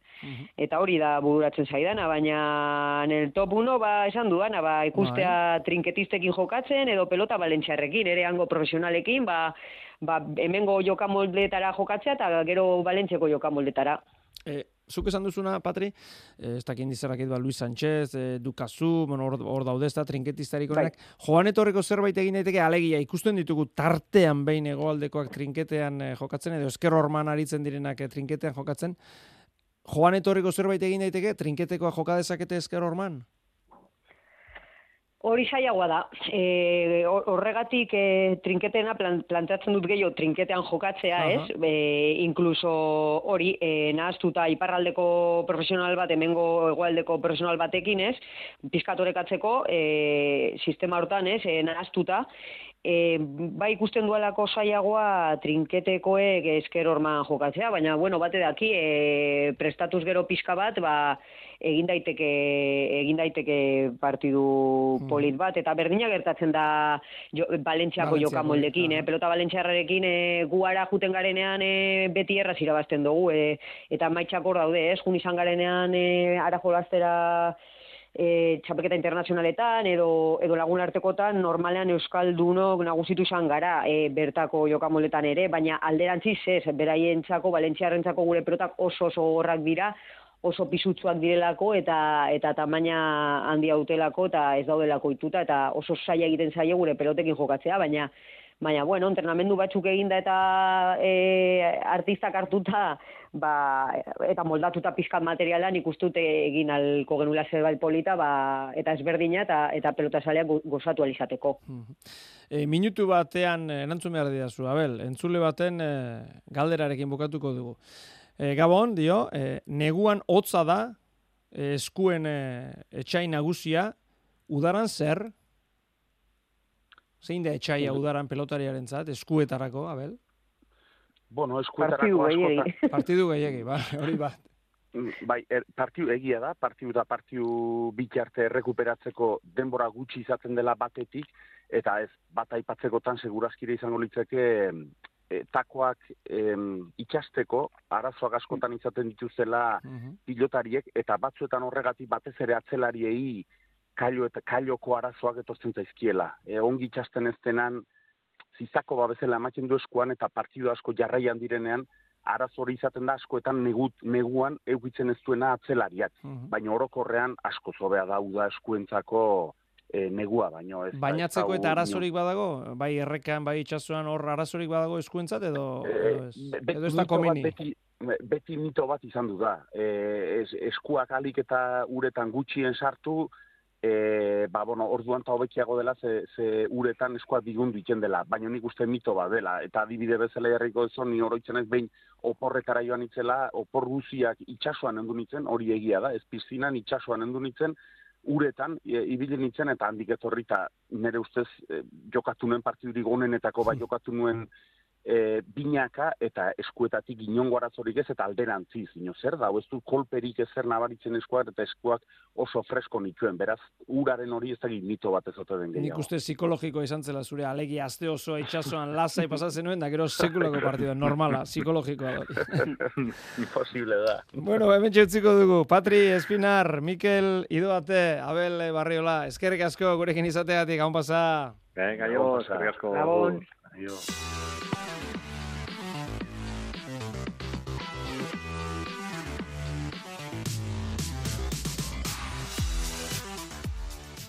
S4: Eta hori da bururatzen zaidana, baina en el top 1 ba, esan duana, ba, ikustea trinketistekin jokatzen, edo pelota balentxarrekin, ere hango profesionalekin, ba, ba, hemengo jokamoldetara jokatzea, eta gero balentxeko jokamoldetara.
S3: E, zuk esan duzuna, Patri, e, ez dakit dizerakit ba, Luis Sánchez, e, Dukazu, bueno, hor, hor daude ez da, trinketistarik
S4: Bai.
S3: onenak. Joan etorreko zerbait egin daiteke, alegia, ikusten ditugu tartean behin egoaldekoak trinketean e, jokatzen, edo esker horman aritzen direnak e, trinketean jokatzen. Joan etorriko zerbait egin daiteke, trinketekoa joka dezakete esker horman?
S4: Hori saiagoa da. E, hor- horregatik e, trinketena plan, planteatzen dut gehiago trinketean jokatzea,
S3: Aha.
S4: ez? E, inkluso hori e, nahaztuta iparraldeko profesional bat, hemengo hegoaldeko profesional batekin, ez? Piskatorekatzeko e, sistema hortan, ez? E, nahaztuta. E, bai ikusten dualako saiagoa trinketekoek esker horman jokatzea, baina, bueno, bate daki, e, prestatuz gero pixka bat, ba, egin daiteke egin daiteke partidu
S3: Mhm.
S4: polit bat eta berdina gertatzen da jo, Valentziako jokamoldekin,
S3: aha.
S4: eh? pelota Valentziarrarekin eh, guara juten garenean eh, beti erraz irabazten dugu eh, eta maitxak hor daude, ez? Jun izan garenean eh, ara e, txapeketa internazionaletan edo, edo lagun artekotan normalean Euskaldunok nagusitu izan gara e, bertako jokamoletan ere, baina alderantziz ez, beraientzako, Valentziarrentzako gure pelotak oso oso gogorrak dira, oso pisutsuak direlako eta eta tamaina handia utelako eta ez daudelako ituta eta oso zaila egiten zaie gure pelotekin jokatzea, baina baina bueno, entrenamendu batzuk eginda eta e, artistak hartuta ba, eta moldatuta pizkat materialan ikustute egin alko genula zerbait polita ba, eta ezberdina eta eta pelota zaleak go- gozatu alizateko.
S3: E, minutu batean e, erantzun behar didazu, Abel, entzule baten e, galderarekin bukatuko dugu. E, Gabon, dio, e, neguan hotza da, e, eskuen e, etxai nagusia, udaran zer? Zein da etxaia udaran pelotariaren zat, eskuetarako, Abel?
S6: Bueno, eskuetarako askotan.
S3: Partidu gehiagi, ba, hori bat.
S6: Mm, Bai, er, partiu egia da, partiu da partiu bitarte errekuperatzeko denbora gutxi izaten dela batetik, eta ez bat aipatzekotan segurazkire izango litzeke e, takoak em, ikasteko arazoak askotan izaten dituztela pilotariek, eta batzuetan horregatik batez ere atzelariei kailo eta kailoko arazoak etortzen zaizkiela. E, ongi itxasten ez denan, zizako babezela ematen du eskuan eta partidu asko jarraian direnean, arazo hori izaten da askoetan negut, neguan eukitzen ez duena atzelariak.
S3: Mhm.
S6: Baina orokorrean asko zobea da uda eskuentzako e, negua, baino ez.
S3: Bainatzeko
S6: ez
S3: eta arazorik badago, bai errekan, bai itsasoan hor arazorik badago eskuentzat edo, edo ez,
S6: Eh, be-
S3: edo ez da
S6: mito bat
S3: komeni.
S6: Beti, beti mito bat izan du da. E, es, eskuak alik eta uretan gutxien sartu, e, ba, bueno, orduan eta hobekiago dela, ze, ze uretan eskuak bigundu iten dela, baina nik uste mito bat dela, eta adibide bezala jarriko ez ni oroitzen ez behin oporretara joan itzela, opor guziak itsasoan endu nitzen, hori egia da, ez piztinan itsasoan endu nitzen, uretan e, ibili nintzen eta handik etorri eta nire ustez e, jokatu nuen partidurik onenetako bai jokatu nuen e, binaka eta eskuetatik inongo arazorik ez eta alderantziz. Ino zer da, ez du kolperik ezer nabaritzen eskuak eta eskuak oso fresko nituen. Beraz, uraren hori ez dakit mito bat ez den
S3: Nik
S6: gehiago.
S3: uste psikologiko izan zela zure alegi aste oso itsasoan lasai pasatzen nuen, da gero sekulako partida, normala, psikologikoa da.
S6: Imposible da.
S3: bueno, hemen txutziko dugu. Patri, Espinar, Mikel, Idoate, Abel Barriola, eskerrik asko gurekin izateatik, hau pasa.
S5: Venga, jo,
S6: pasa.
S5: eskerrik asko.
S4: Gabon.
S6: Aio.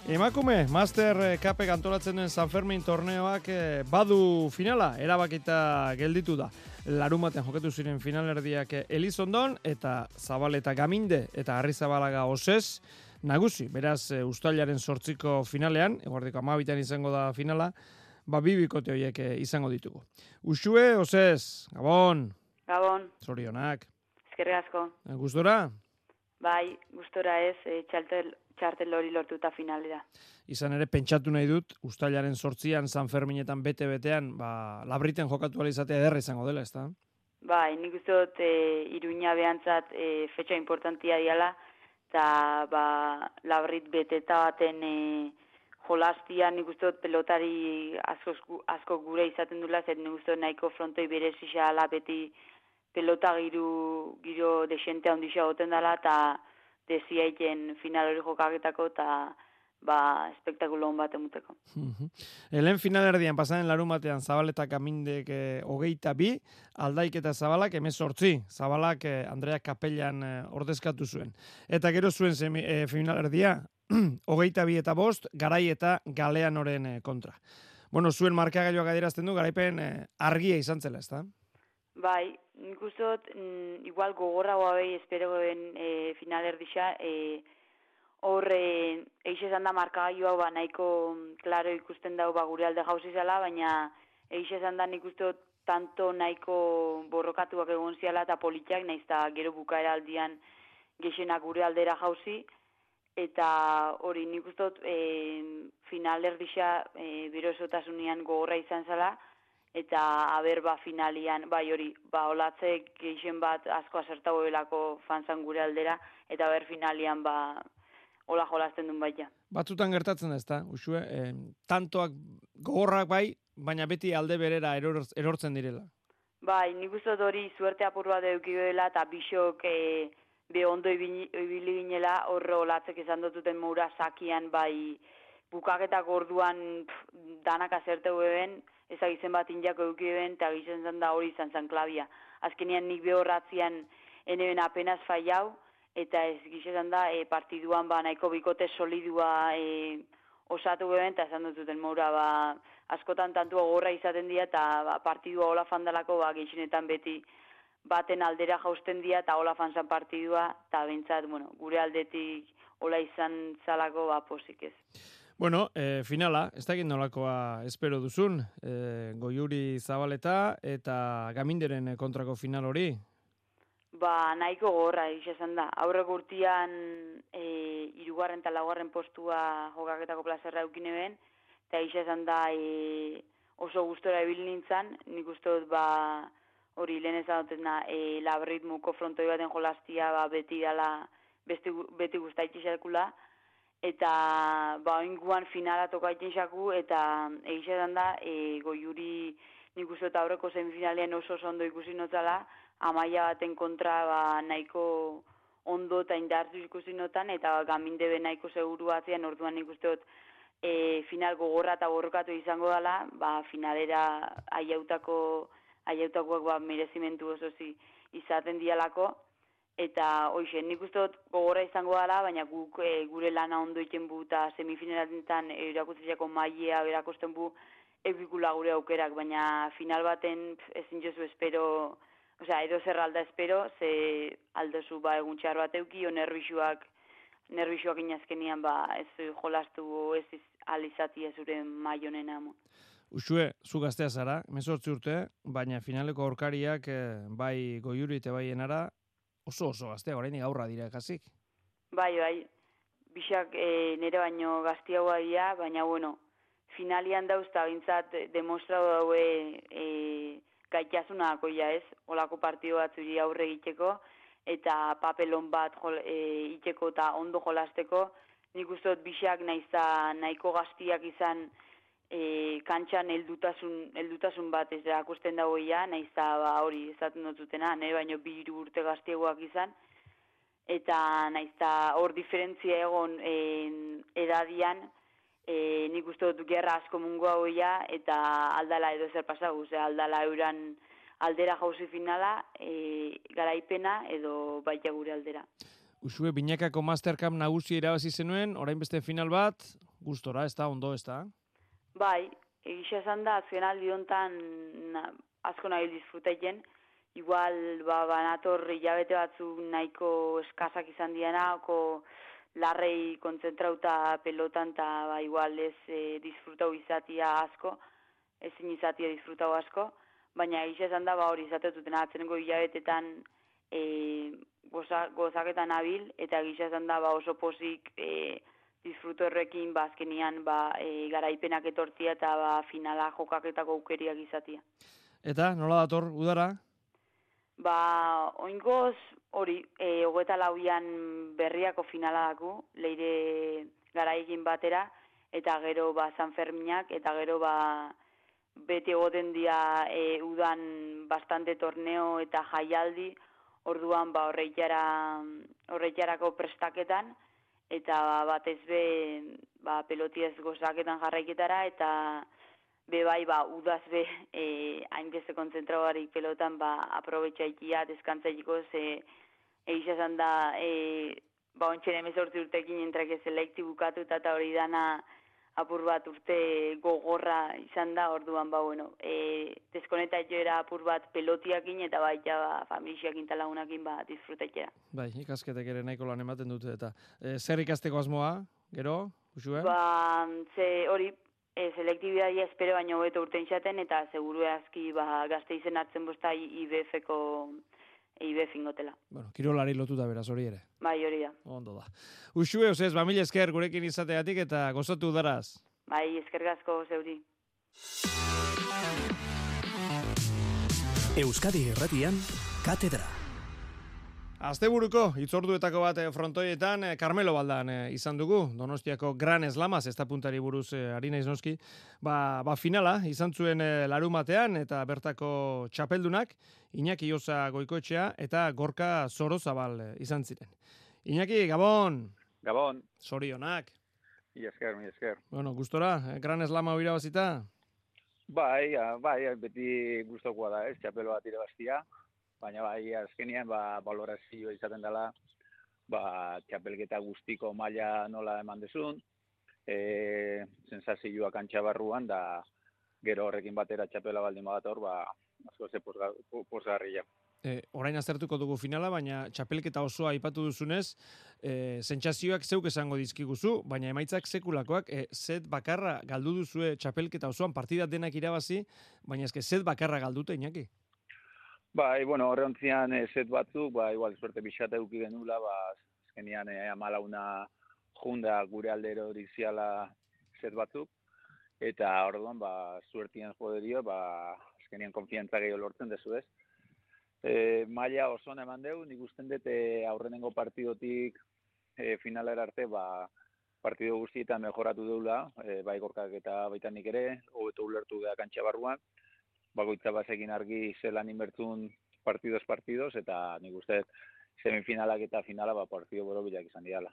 S3: Emakume, Master eh, Cupek antolatzen duen San Fermin torneoak eh, badu finala, erabakita gelditu da. Larumaten jokatu ziren finalerdiak eh, Elizondon eta Zabaleta Gaminde eta Arrizabalaga Osez nagusi. Beraz, eh, ustailaren sortziko finalean, eguardiko amabitan izango da finala, ba bi bikote horiek eh, izango ditugu. Usue, Osez, Gabon,
S9: Gabon,
S3: zorionak,
S9: eskerrik asko.
S3: Eh, gustora?
S9: Bai, gustora ez, e, txartel, txartel hori lortuta finalera.
S3: Izan ere, pentsatu nahi dut, ustailaren sortzian, San Ferminetan bete-betean, ba, labriten jokatu izatea ederra izango dela, ezta?
S9: Bai, nik uste dut e, iruña behantzat e, fetxa importantia diala, eta ba, labrit beteta baten e, jolaztia nik uste dut pelotari asko, asko gure izaten dula, zer nik uste dut nahiko frontoi ala beti pelota giru, giro desente handisa goten dela, eta desiaiten final hori jokaketako, eta ba, espektakulo hon bat emuteko.
S3: Mhm. Helen finalerdian pasaren larun batean Zabaleta Kamindek eh, hogeita bi, aldaik eta Zabalak emezortzi. Zabalak eh, Andrea Kapellan eh, ordezkatu zuen. Eta gero zuen semi, eh, finalerdia, hogeita bi eta bost, garai eta galeanoren eh, kontra. Bueno, zuen markagailoak adierazten du, garaipen eh, argia izan zela, ezta?
S9: Bai, nik uste dut, mm, igual gogorragoa behi esperoen e, finalerdisa, e, hor e, eix esan da ba, nahiko mm, klaro ikusten dau ba, gure alde jauzi zela, baina eix esan da nik uste dut tanto nahiko borrokatuak egon ziala eta politiak, naiz eta gero bukaera aldian gexenak gure aldera jauzi, eta hori nik uste dut e, finalerdisa e, bero gogorra izan zela, eta aber ba finalian, bai hori, ba olatze geixen bat asko asertau belako fanzan gure aldera, eta ber finalian ba hola jolasten duen baita.
S3: Batzutan gertatzen da, ezta? Usue, eh, tantoak gogorrak bai, baina beti alde berera eror, erortzen direla.
S9: Bai, nik uste hori suerte apur bat eduki dela, eta bisok e, be ondo ibili ginela, horro olatzek esan dututen moura sakian, bai bukaketak orduan pff, danak azerteu eben, ezagizen bat indiako eduki eben, eta gizen zen da hori izan zen klabia. Azkenian nik behorratzian eneben apenas fallau, eta ez gizan da e, partiduan ba nahiko bikote solidua e, osatu eben, eta esan dututen moura ba, askotan tantua gorra izaten dira, eta ba, partidua hola fandalako ba, gehienetan beti baten aldera jausten dira, eta hola fanzan partidua, eta bentsat, bueno, gure aldetik hola izan zalako ba, posik ez.
S3: Bueno, e, finala, ez dakit nolakoa espero duzun, e, Goiuri Zabaleta eta Gaminderen kontrako final hori.
S9: Ba, nahiko gorra esan da. Aurreko urtian e, irugarren eta laugarren postua jokaketako plazerra eukine ben, eta esan da e, oso gustora ebil nintzen, nik uste dut ba, hori lehen ezagutena, e, labritmuko frontoi baten jolastia ba, beti dala beti guztaitxe sekula, eta ba, oinguan finala tokaiten xaku, eta egizan da, e, goiuri nik uste dut aurreko semifinalean oso ondo ikusi notzala, amaia baten kontra ba, nahiko ondo eta indartu ikusi notan, eta gaminde be nahiko seguru batzean, orduan nik uste dut e, final gogorra eta borrokatu izango dela, ba, finalera aiautako, aiautakoak ba, merezimentu oso zi izaten dialako, eta hoxe, nik uste dut gogorra izango dela, baina guk e, gure lana ondo egiten bu eta semifinaletan erakutziako mailea erakusten bu eukikula gure aukerak, baina final baten ezin jozu espero, osea, edo zer alda espero, ze aldozu ba egun txar bat euki, o nervixuak, nervixuak inazkenian ba ez jolastu ez iz, alizati zure maionena mo.
S3: Usue, zu gaztea zara, mezortzi urte, baina finaleko aurkariak eh, bai goiuri eta bai enara oso oso gaztea, oraindik aurra dira kasik.
S9: Bai, bai, bixak e, nire baino gaztiagoa dira, baina bueno, finalian dauzta bintzat demostrau daue e, gaitasunako ja ez, olako partio batzuri aurre egiteko, eta papelon bat jol, e, iteko eta ondo jolasteko, nik uste dut bixak naizta nahiko gaztiak izan e, kantxan heldutasun, heldutasun bat ez erakusten dago ja, naizta ba, hori ezaten dututena, nire baino bi urte gaztiagoak izan, eta naizta hor diferentzia egon en, edadian, e, nik uste dut gerra asko mungu hau ja, eta aldala edo zer pasagu, ze aldala euran aldera jauzi finala, e, garaipena edo baita gure aldera.
S3: Usue, binakako Mastercam nagusi irabazi zenuen, orain beste final bat, gustora, ez da, ondo, ez da?
S9: Bai, egisa esan da, azken aldi hontan na, asko nahi disfrutaiten, igual ba, banator hilabete batzu nahiko eskazak izan diana, oko larrei kontzentrauta pelotan, eta ba, igual ez e, disfrutau izatia asko, ezin izatia disfrutau asko, baina egisa esan da, ba, hori izatetuten atzenengo hilabetetan e, goza, gozaketan abil, eta egisa esan da, ba, oso posik e, disfruto horrekin ba azkenian ba e, garaipenak etortzia eta ba finala jokaketako aukeriak izatia.
S3: Eta, nola dator, udara?
S9: Ba, oingoz hori, e, hogeta lauian berriako finala daku, leire garaikin batera, eta gero ba San Ferminak, eta gero ba beti egoten dia e, udan bastante torneo eta jaialdi, orduan ba horreitara, horreitarako prestaketan, eta batez be ba, pelotiez gozaketan jarraiketara, eta be bai ba, udaz be e, hainbeste kontzentrauarik pelotan ba, aprobetxaikia, deskantzaiko, ze egisa esan da e, ba, ontsen emezortzi urtekin entrake selekti bukatu eta eta hori dana apur bat urte gogorra izan da, orduan ba, bueno, e, deskoneta era apur bat pelotiakin eta baita ba, familiakin talagunakin ba, disfrutetxera.
S3: Bai, ikasketek ere nahiko lan ematen dute, eta e, zer ikasteko asmoa, gero, usue?
S9: Ba, ze hori, e, selektibidadia espero baino hobeto urtein xaten, eta seguru aski ba, gazte izen hartzen bosta IBF-eko IBF ingotela.
S3: Bueno, kirolari lotuta beraz hori ere.
S9: Bai, hori da.
S3: Ondo da. Usue, osez, ba, esker gurekin izateatik eta gozatu daraz.
S9: Bai, eskergazko zeuri.
S1: Euskadi Erratian, Katedra.
S3: Asteburuko itzorduetako bat eh, frontoietan eh, Carmelo Baldan eh, izan dugu, Donostiako Gran Eslamas, ez da puntari buruz ari naiz noski, ba, ba finala izan zuen larumatean eta bertako txapeldunak Iñaki Osa Goikoetxea eta Gorka Zorozabal izan ziren. Iñaki, Gabon,
S10: Gabon,
S3: sorionak.
S10: mi esker, mi esker.
S3: Bueno, gustora, Gran Eslama irabazita?
S10: Bai, ah, bai, beti gustokoa da, ez, txapel bat irabaztia, baina bai, azkenean, ba, valorazio izaten dela, ba, txapelketa guztiko maila nola eman dezun, e, sensazioa kantxa barruan, da gero horrekin batera txapela baldin badator, ba, asko ze posga- po- posgarria.
S3: E, orain aztertuko dugu finala, baina txapelketa osoa aipatu duzunez, e, sentsazioak zeuk esango dizkiguzu, baina emaitzak sekulakoak, e, zet bakarra galdu duzue txapelketa osoan partida denak irabazi, baina eske zet bakarra galdute, Iñaki.
S10: Bai, bueno, horreontzian e, set batzuk, ba, igual, suerte pixata eduki genula, ba, azkenean e, amalauna junda gure aldero diziala set batzuk, eta orduan, ba, suertian joderio, ba, azkenean konfiantza gehiago lortzen dezu ez, e, maila oso ona eman deu, nik usten dut e, aurrenengo partidotik e, finalera arte, ba, partido guztietan mejoratu deula, e, bai gorkak eta baita nik ere, hobeto ulertu da kantxa barruan, bakoitza bazekin argi zelan inbertzun partidos partidos, eta nik uste semifinalak eta finala ba, partido borobilak izan diala.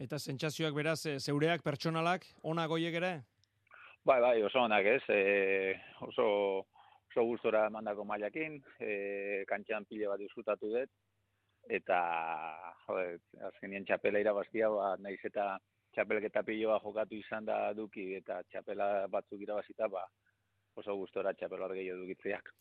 S3: Eta sentsazioak beraz, e, zeureak pertsonalak, ona goiek ere?
S10: Bai, bai, oso onak ez, e, oso, oso gustora mandako mailakin, e, kantxan pile bat disfrutatu dut, eta joder, azkenien txapela irabaztia, ba, naiz eta txapelketa piloa jokatu izan da duki, eta txapela batzuk irabazita, ba, oso gustora txapel bat gehiago dukitzeak.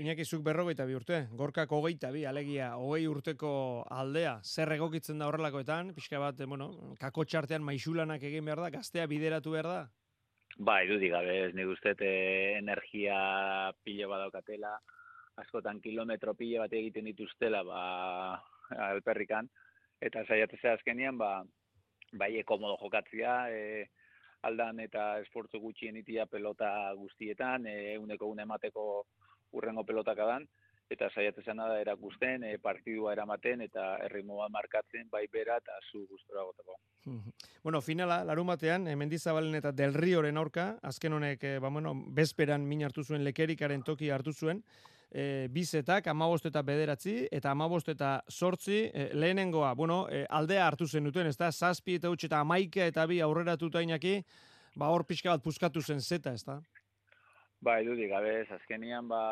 S3: Iñaki berrogeita bi urte, gorkak hogeita bi, alegia, hogei urteko aldea, zer egokitzen da horrelakoetan, pixka bat, eh, bueno, kako txartean maixulanak egin behar da, gaztea bideratu behar da?
S10: Bai, dudik gabe, ez nik uste eh, energia pilo badaukatela, askotan kilometro pilo bat egiten dituztela, ba, alperrikan, eta saiatzea azkenian, ba, bai, komodo jokatzia, e, aldan eta esportzu gutxien itia pelota guztietan, e, uneko une emateko urrengo pelotak adan, eta saiatzen da erakusten, e, partidua eramaten eta erritmoa markatzen bai bera eta zu gustora gotako.
S3: Bueno, finala, larun batean, eh, Mendizabalen eta Del Rioren aurka, azken honek, eh, ba, bueno, bezperan min hartu zuen lekerikaren toki hartu zuen, e, bizetak, amabost eta bederatzi, eta amabost eta sortzi, e, lehenengoa, bueno, e, aldea hartu zen duten, ez da, zazpi eta utxe eta amaika eta bi aurreratuta inaki, ba, hor pixka bat puskatu zen zeta, ez da?
S10: Bai, dudik, gabe, azkenian, ba,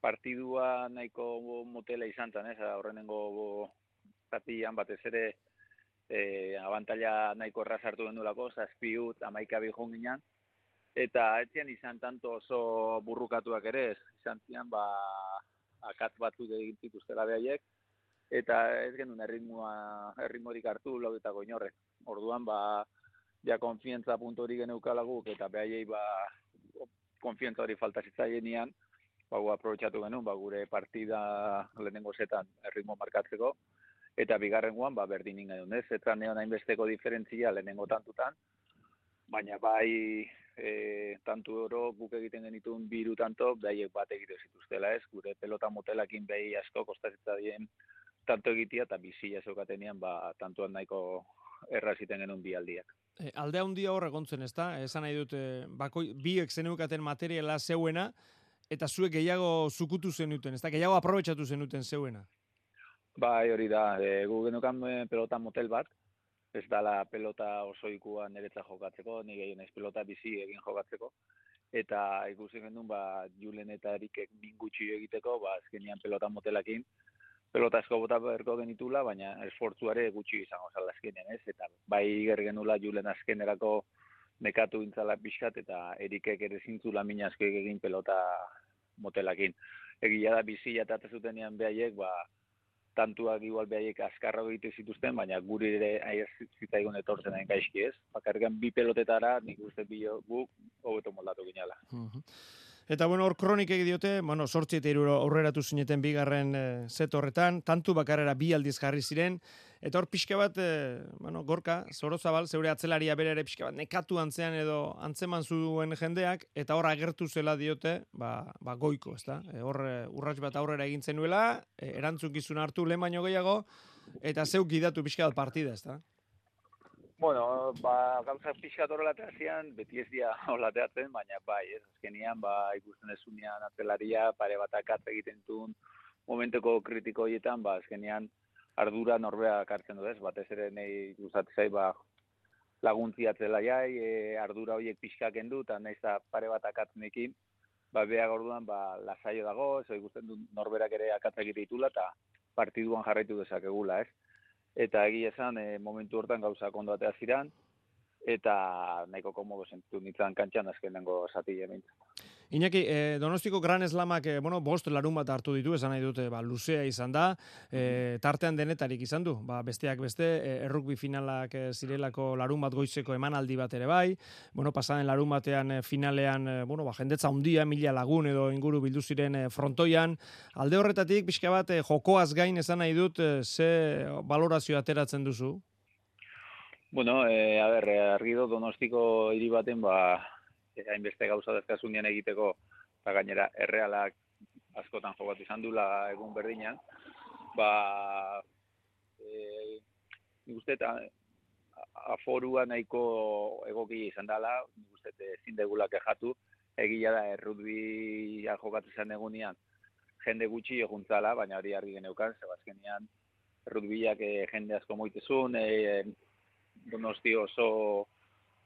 S10: partidua nahiko motela izan zen, ez, aurrenengo zatian batez ere, e, abantaila nahiko erraz hartu genduelako, zazpi ut, amaika bi joan ginen, eta etzian izan tanto oso burrukatuak ere, ez, izan zian, ba, akatz batzuk egin zituztela behaiek, eta ez genuen erritmoa, erritmorik hartu laudetako inorrek. Orduan, ba, ja konfientza puntu hori geneukalaguk, eta behaiei, ba, konfientza hori falta zitzaienean, ba, gu aprobetsatu genuen, ba, gure partida lehenengo zetan erritmo markatzeko, eta bigarren guan, ba, berdin ingen ez? Eta neon hainbesteko diferentzia lehenengo tantutan, baina bai e, tantu oro guk egiten genituen biru tanto, behaiek bat egite zituztela ez, gure pelota motelakin behi asko kostazetza dien tanto egitea, eta bizia zeukatenean, ba, tantuan nahiko erraziten genuen bi aldiak.
S3: E, alde handia hor egontzen, ez da? Esan nahi dut, e, bakoi, biek zeneukaten materiala zeuena, eta zuek gehiago zukutu zenuten, ez da? Gehiago aprobetsatu zenuten zeuena.
S10: Bai, hori da, e, gu genukan e, pelota motel bat, ez dala pelota osoikua niretza jokatzeko, ni gehien ez pelota bizi egin jokatzeko, eta ikusi genuen, ba, Julen eta Erikek mingutxi egiteko, ba, azkenian pelota motelakin, pelota asko bota berko genitula, baina esfortzuare gutxi izango zala azkenean, ez? Eta bai ger genula Julen azkenerako nekatu intzala pixkat, eta Erikek ere zintzula mina asko egin pelota motelakin. Egia da bizia eta zutenean behaiek, ba, tantuak igual behaiek askarra egite zituzten, baina guri ere aier zitzaigun etortzen hain gaizki ez. Bakarrikan bi pelotetara nik uste bi guk hobeto moldatu ginala.
S3: Eta bueno, hor kronik diote, bueno, sortzi eta iruro aurreratu zineten bigarren e, set horretan, tantu bakarrera bi aldiz jarri ziren, eta hor pixka bat, e, bueno, gorka, zorozabal, zeure atzelaria bere ere pixka bat, nekatu antzean edo antzeman zuen jendeak, eta hor agertu zela diote, ba, ba goiko, ezta? E, hor e, urrats bat aurrera egin zenuela, e, erantzukizun hartu lehen baino gehiago, eta zeuk gidatu pixka bat partida, ezta?
S10: Bueno, ba, gauza pixkat horrela zian, beti ez dia horrela baina bai, ez azkenian, ba, ikusten ez unian atelaria, pare bat akatz egiten duen momenteko kritiko horietan, ba, azkenian ardura norbea kartzen du ez, batez ere nahi gustatzen zai, ba, laguntzi atzela jai, e, ardura horiek pixkak endu, eta nahiz da pare bat akatzenekin, ba, beha gorduan, ba, lasaio dago, ez? Ikusten du norberak ere akatza egite ditula, eta partiduan jarraitu dezakegula, ez eta egia esan e, momentu hortan gauza ondo atea ziran, eta nahiko komodo sentitu nintzen kantxan azkenengo zati hemen.
S3: Iñaki, eh, Donostiko Gran Eslamak, eh, bueno, bost larun bat hartu ditu, esan nahi dute, ba, luzea izan da, eh, tartean denetarik izan du, ba, besteak beste, eh, errukbi finalak eh, zirelako larun bat goizeko emanaldi bat ere bai, bueno, pasaden larun batean finalean, eh, bueno, ba, jendetza hundia, mila lagun edo inguru bildu ziren eh, frontoian, alde horretatik, pixka bat, eh, jokoaz gain esan nahi dut, eh, ze valorazio ateratzen duzu?
S10: Bueno, eh, a ber, argi do Donostiko hiri baten ba hainbeste gauza dezkazunian egiteko eta gainera errealak askotan jokatu izan dula egun berdinan, ba, e, eta aforua nahiko egokia izan dela, uste ezin degula kejatu, egia da errutbia jokatu izan egunean, jende gutxi eguntzala, baina hori argi geneukan, zebazkenean errutbiak e, jende asko moitezun, e, donosti oso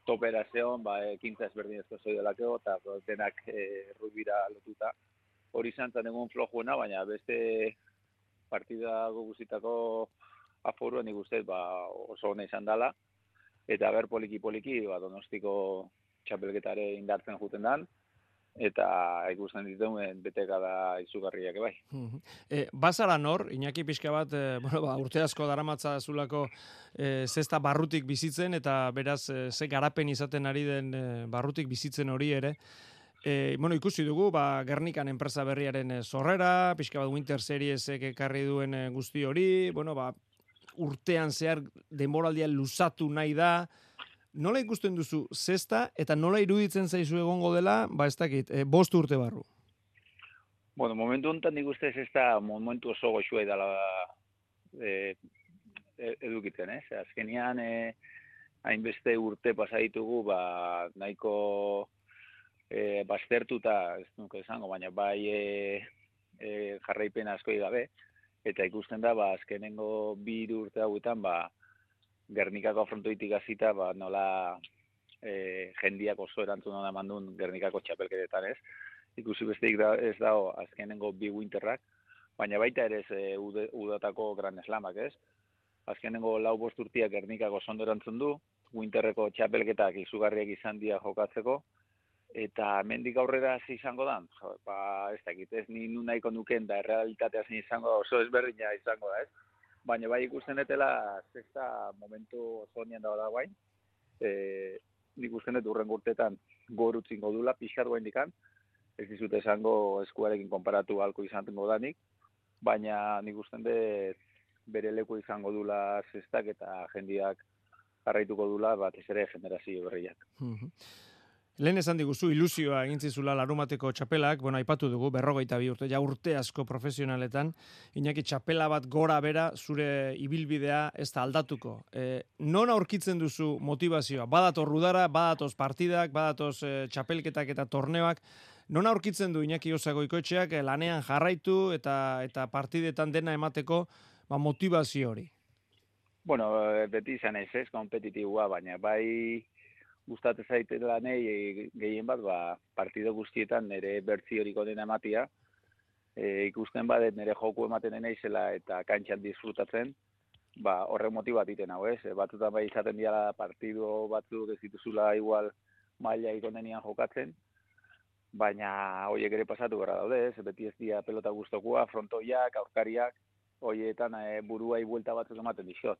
S10: toperazion, ba, ekintza ezberdinezko zoi delako, eta denak e, errutbira lotuta. Hori izan zen egun flojuena, baina beste partida guzitako aforuan nik uste ba, oso hona izan dela, eta ber poliki-poliki ba, donostiko txapelketare indartzen juten dan, eta ikusten dituen beteka da izugarriak bai.
S3: E, bazara nor, Iñaki pixka bat, e, bueno, ba, urte asko daramatza zulako e, zesta barrutik bizitzen, eta beraz, e, ze garapen izaten ari den e, barrutik bizitzen hori ere, E, bueno, ikusi dugu, ba, Gernikan enpresa berriaren zorrera, pixka bat Winter Seriesek ekarri duen guzti hori, bueno, ba, urtean zehar denboraldia luzatu nahi da, nola ikusten duzu zesta eta nola iruditzen zaizu egongo dela, ba ez dakit, e, bost urte barru.
S10: Bueno, momentu honetan nik uste ez da momentu oso goxua edala e, e, edukiten, ez? Azkenian, e, hainbeste urte pasaitugu, ba, nahiko e, baztertuta, ez nuke esango, baina bai e, e, jarraipen asko gabe, eta ikusten da, ba, azkenengo bi urte hauetan, ba, Gernikako frontoitik hasita ba, nola e, jendiak oso erantzun hona mandun Gernikako txapelketetan ez. Ikusi besteik da, ez dago azkenengo bi winterrak, baina baita ere ez e, udatako Grand Slamak ez. Azkenengo lau bost urtiak Gernikako sondo erantzun du, winterreko txapelketak izugarriak izan dia jokatzeko, eta mendik aurrera hasi izango da, ba, ez dakit, ez ni nun nahiko nuken da errealitatea zein izango oso ezberdina izango da, ez? Baina bai ikusten etela, zesta momentu oso nien da guain, e, nik usten dut urren gurtetan gorutzin godula, pixar guain dikan, ez dizute esango eskuarekin konparatu halko izan tengo danik, baina nik usten dut bere leku izango dula zestak eta jendiak jarraituko dula batez ere generazio berriak.
S3: Lehen esan diguzu ilusioa egin zizula larumateko txapelak, bueno, aipatu dugu, berrogeita bi urte, ja urte asko profesionaletan, inaki txapela bat gora bera, zure ibilbidea ez da aldatuko. E, non aurkitzen duzu motivazioa? Badator rudara, badatoz partidak, badatoz e, txapelketak eta torneoak, non aurkitzen du Iñaki Osagoikoetxeak e, lanean jarraitu eta eta partidetan dena emateko ba, motivazio hori?
S10: Bueno, beti izan ez ez, kompetitibua, baina bai gustatzen zaite lanei e, gehien bat ba partido guztietan nire bertzi hori goden ematia e, ikusten badet nire joku ematen naizela eta kantxan disfrutatzen ba horre motibat iten hau ez? E, batzutan bai izaten dira partido batzuk ez dituzula igual maila ikonenian jokatzen baina hoiek ere pasatu gara daude ez? Beti ez dira pelota gustokoa frontoiak aurkariak hoietan e, buruai buelta batzuk ematen dixot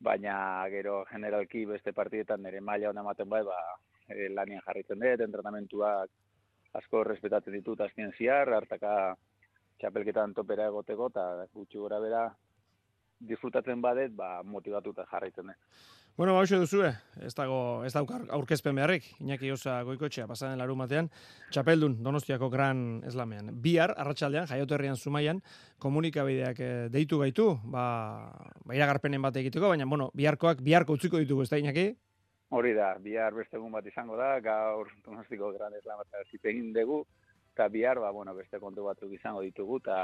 S10: baina gero generalki beste partidetan nire maila hona ematen bai, ba, e, lanian jarritzen dut, entrenamentuak asko respetatzen ditut azken ziar, hartaka txapelketan topera egoteko, eta gutxi gora bera disfrutatzen badet, ba, motivatuta jarraitzen dut.
S3: Bueno, ba, duzue, ez dago, ez dago aurkezpen beharrik, Iñaki Osa goikotxea, pasaren larun batean, txapeldun, donostiako gran eslamean. Bihar, arratsaldean jaioterrian zumaian, komunikabideak eh, deitu gaitu, ba, ba iragarpenen bat egiteko, baina, bueno, biharkoak, biharko utziko ditugu, ez da, Iñaki?
S10: Hori da, bihar beste egun bat izango da, gaur donostiko gran eslamean zitegin dugu, eta bihar, ba, bueno, beste kontu batzuk izango ditugu, eta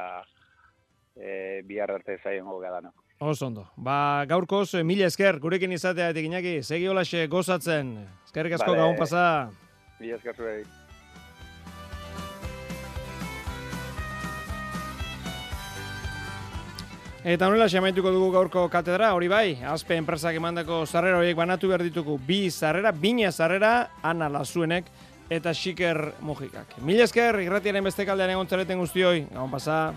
S10: e, bihar arte zaien no?
S3: Oso ondo. Ba, gaurkoz, eh, mila esker, gurekin izatea etik inaki, segi holaxe gozatzen. Eskerrik asko vale. gabon pasa.
S10: Mila esker zuei.
S3: Eta nola xamaituko dugu gaurko katedra, hori bai, azpe enpresak emandako zarrera horiek banatu behar ditugu. Bi zarrera, bina zarrera, ana lazuenek eta xiker mugikak. Mila esker, irratiaren beste kaldean egon guztioi, gabon pasa.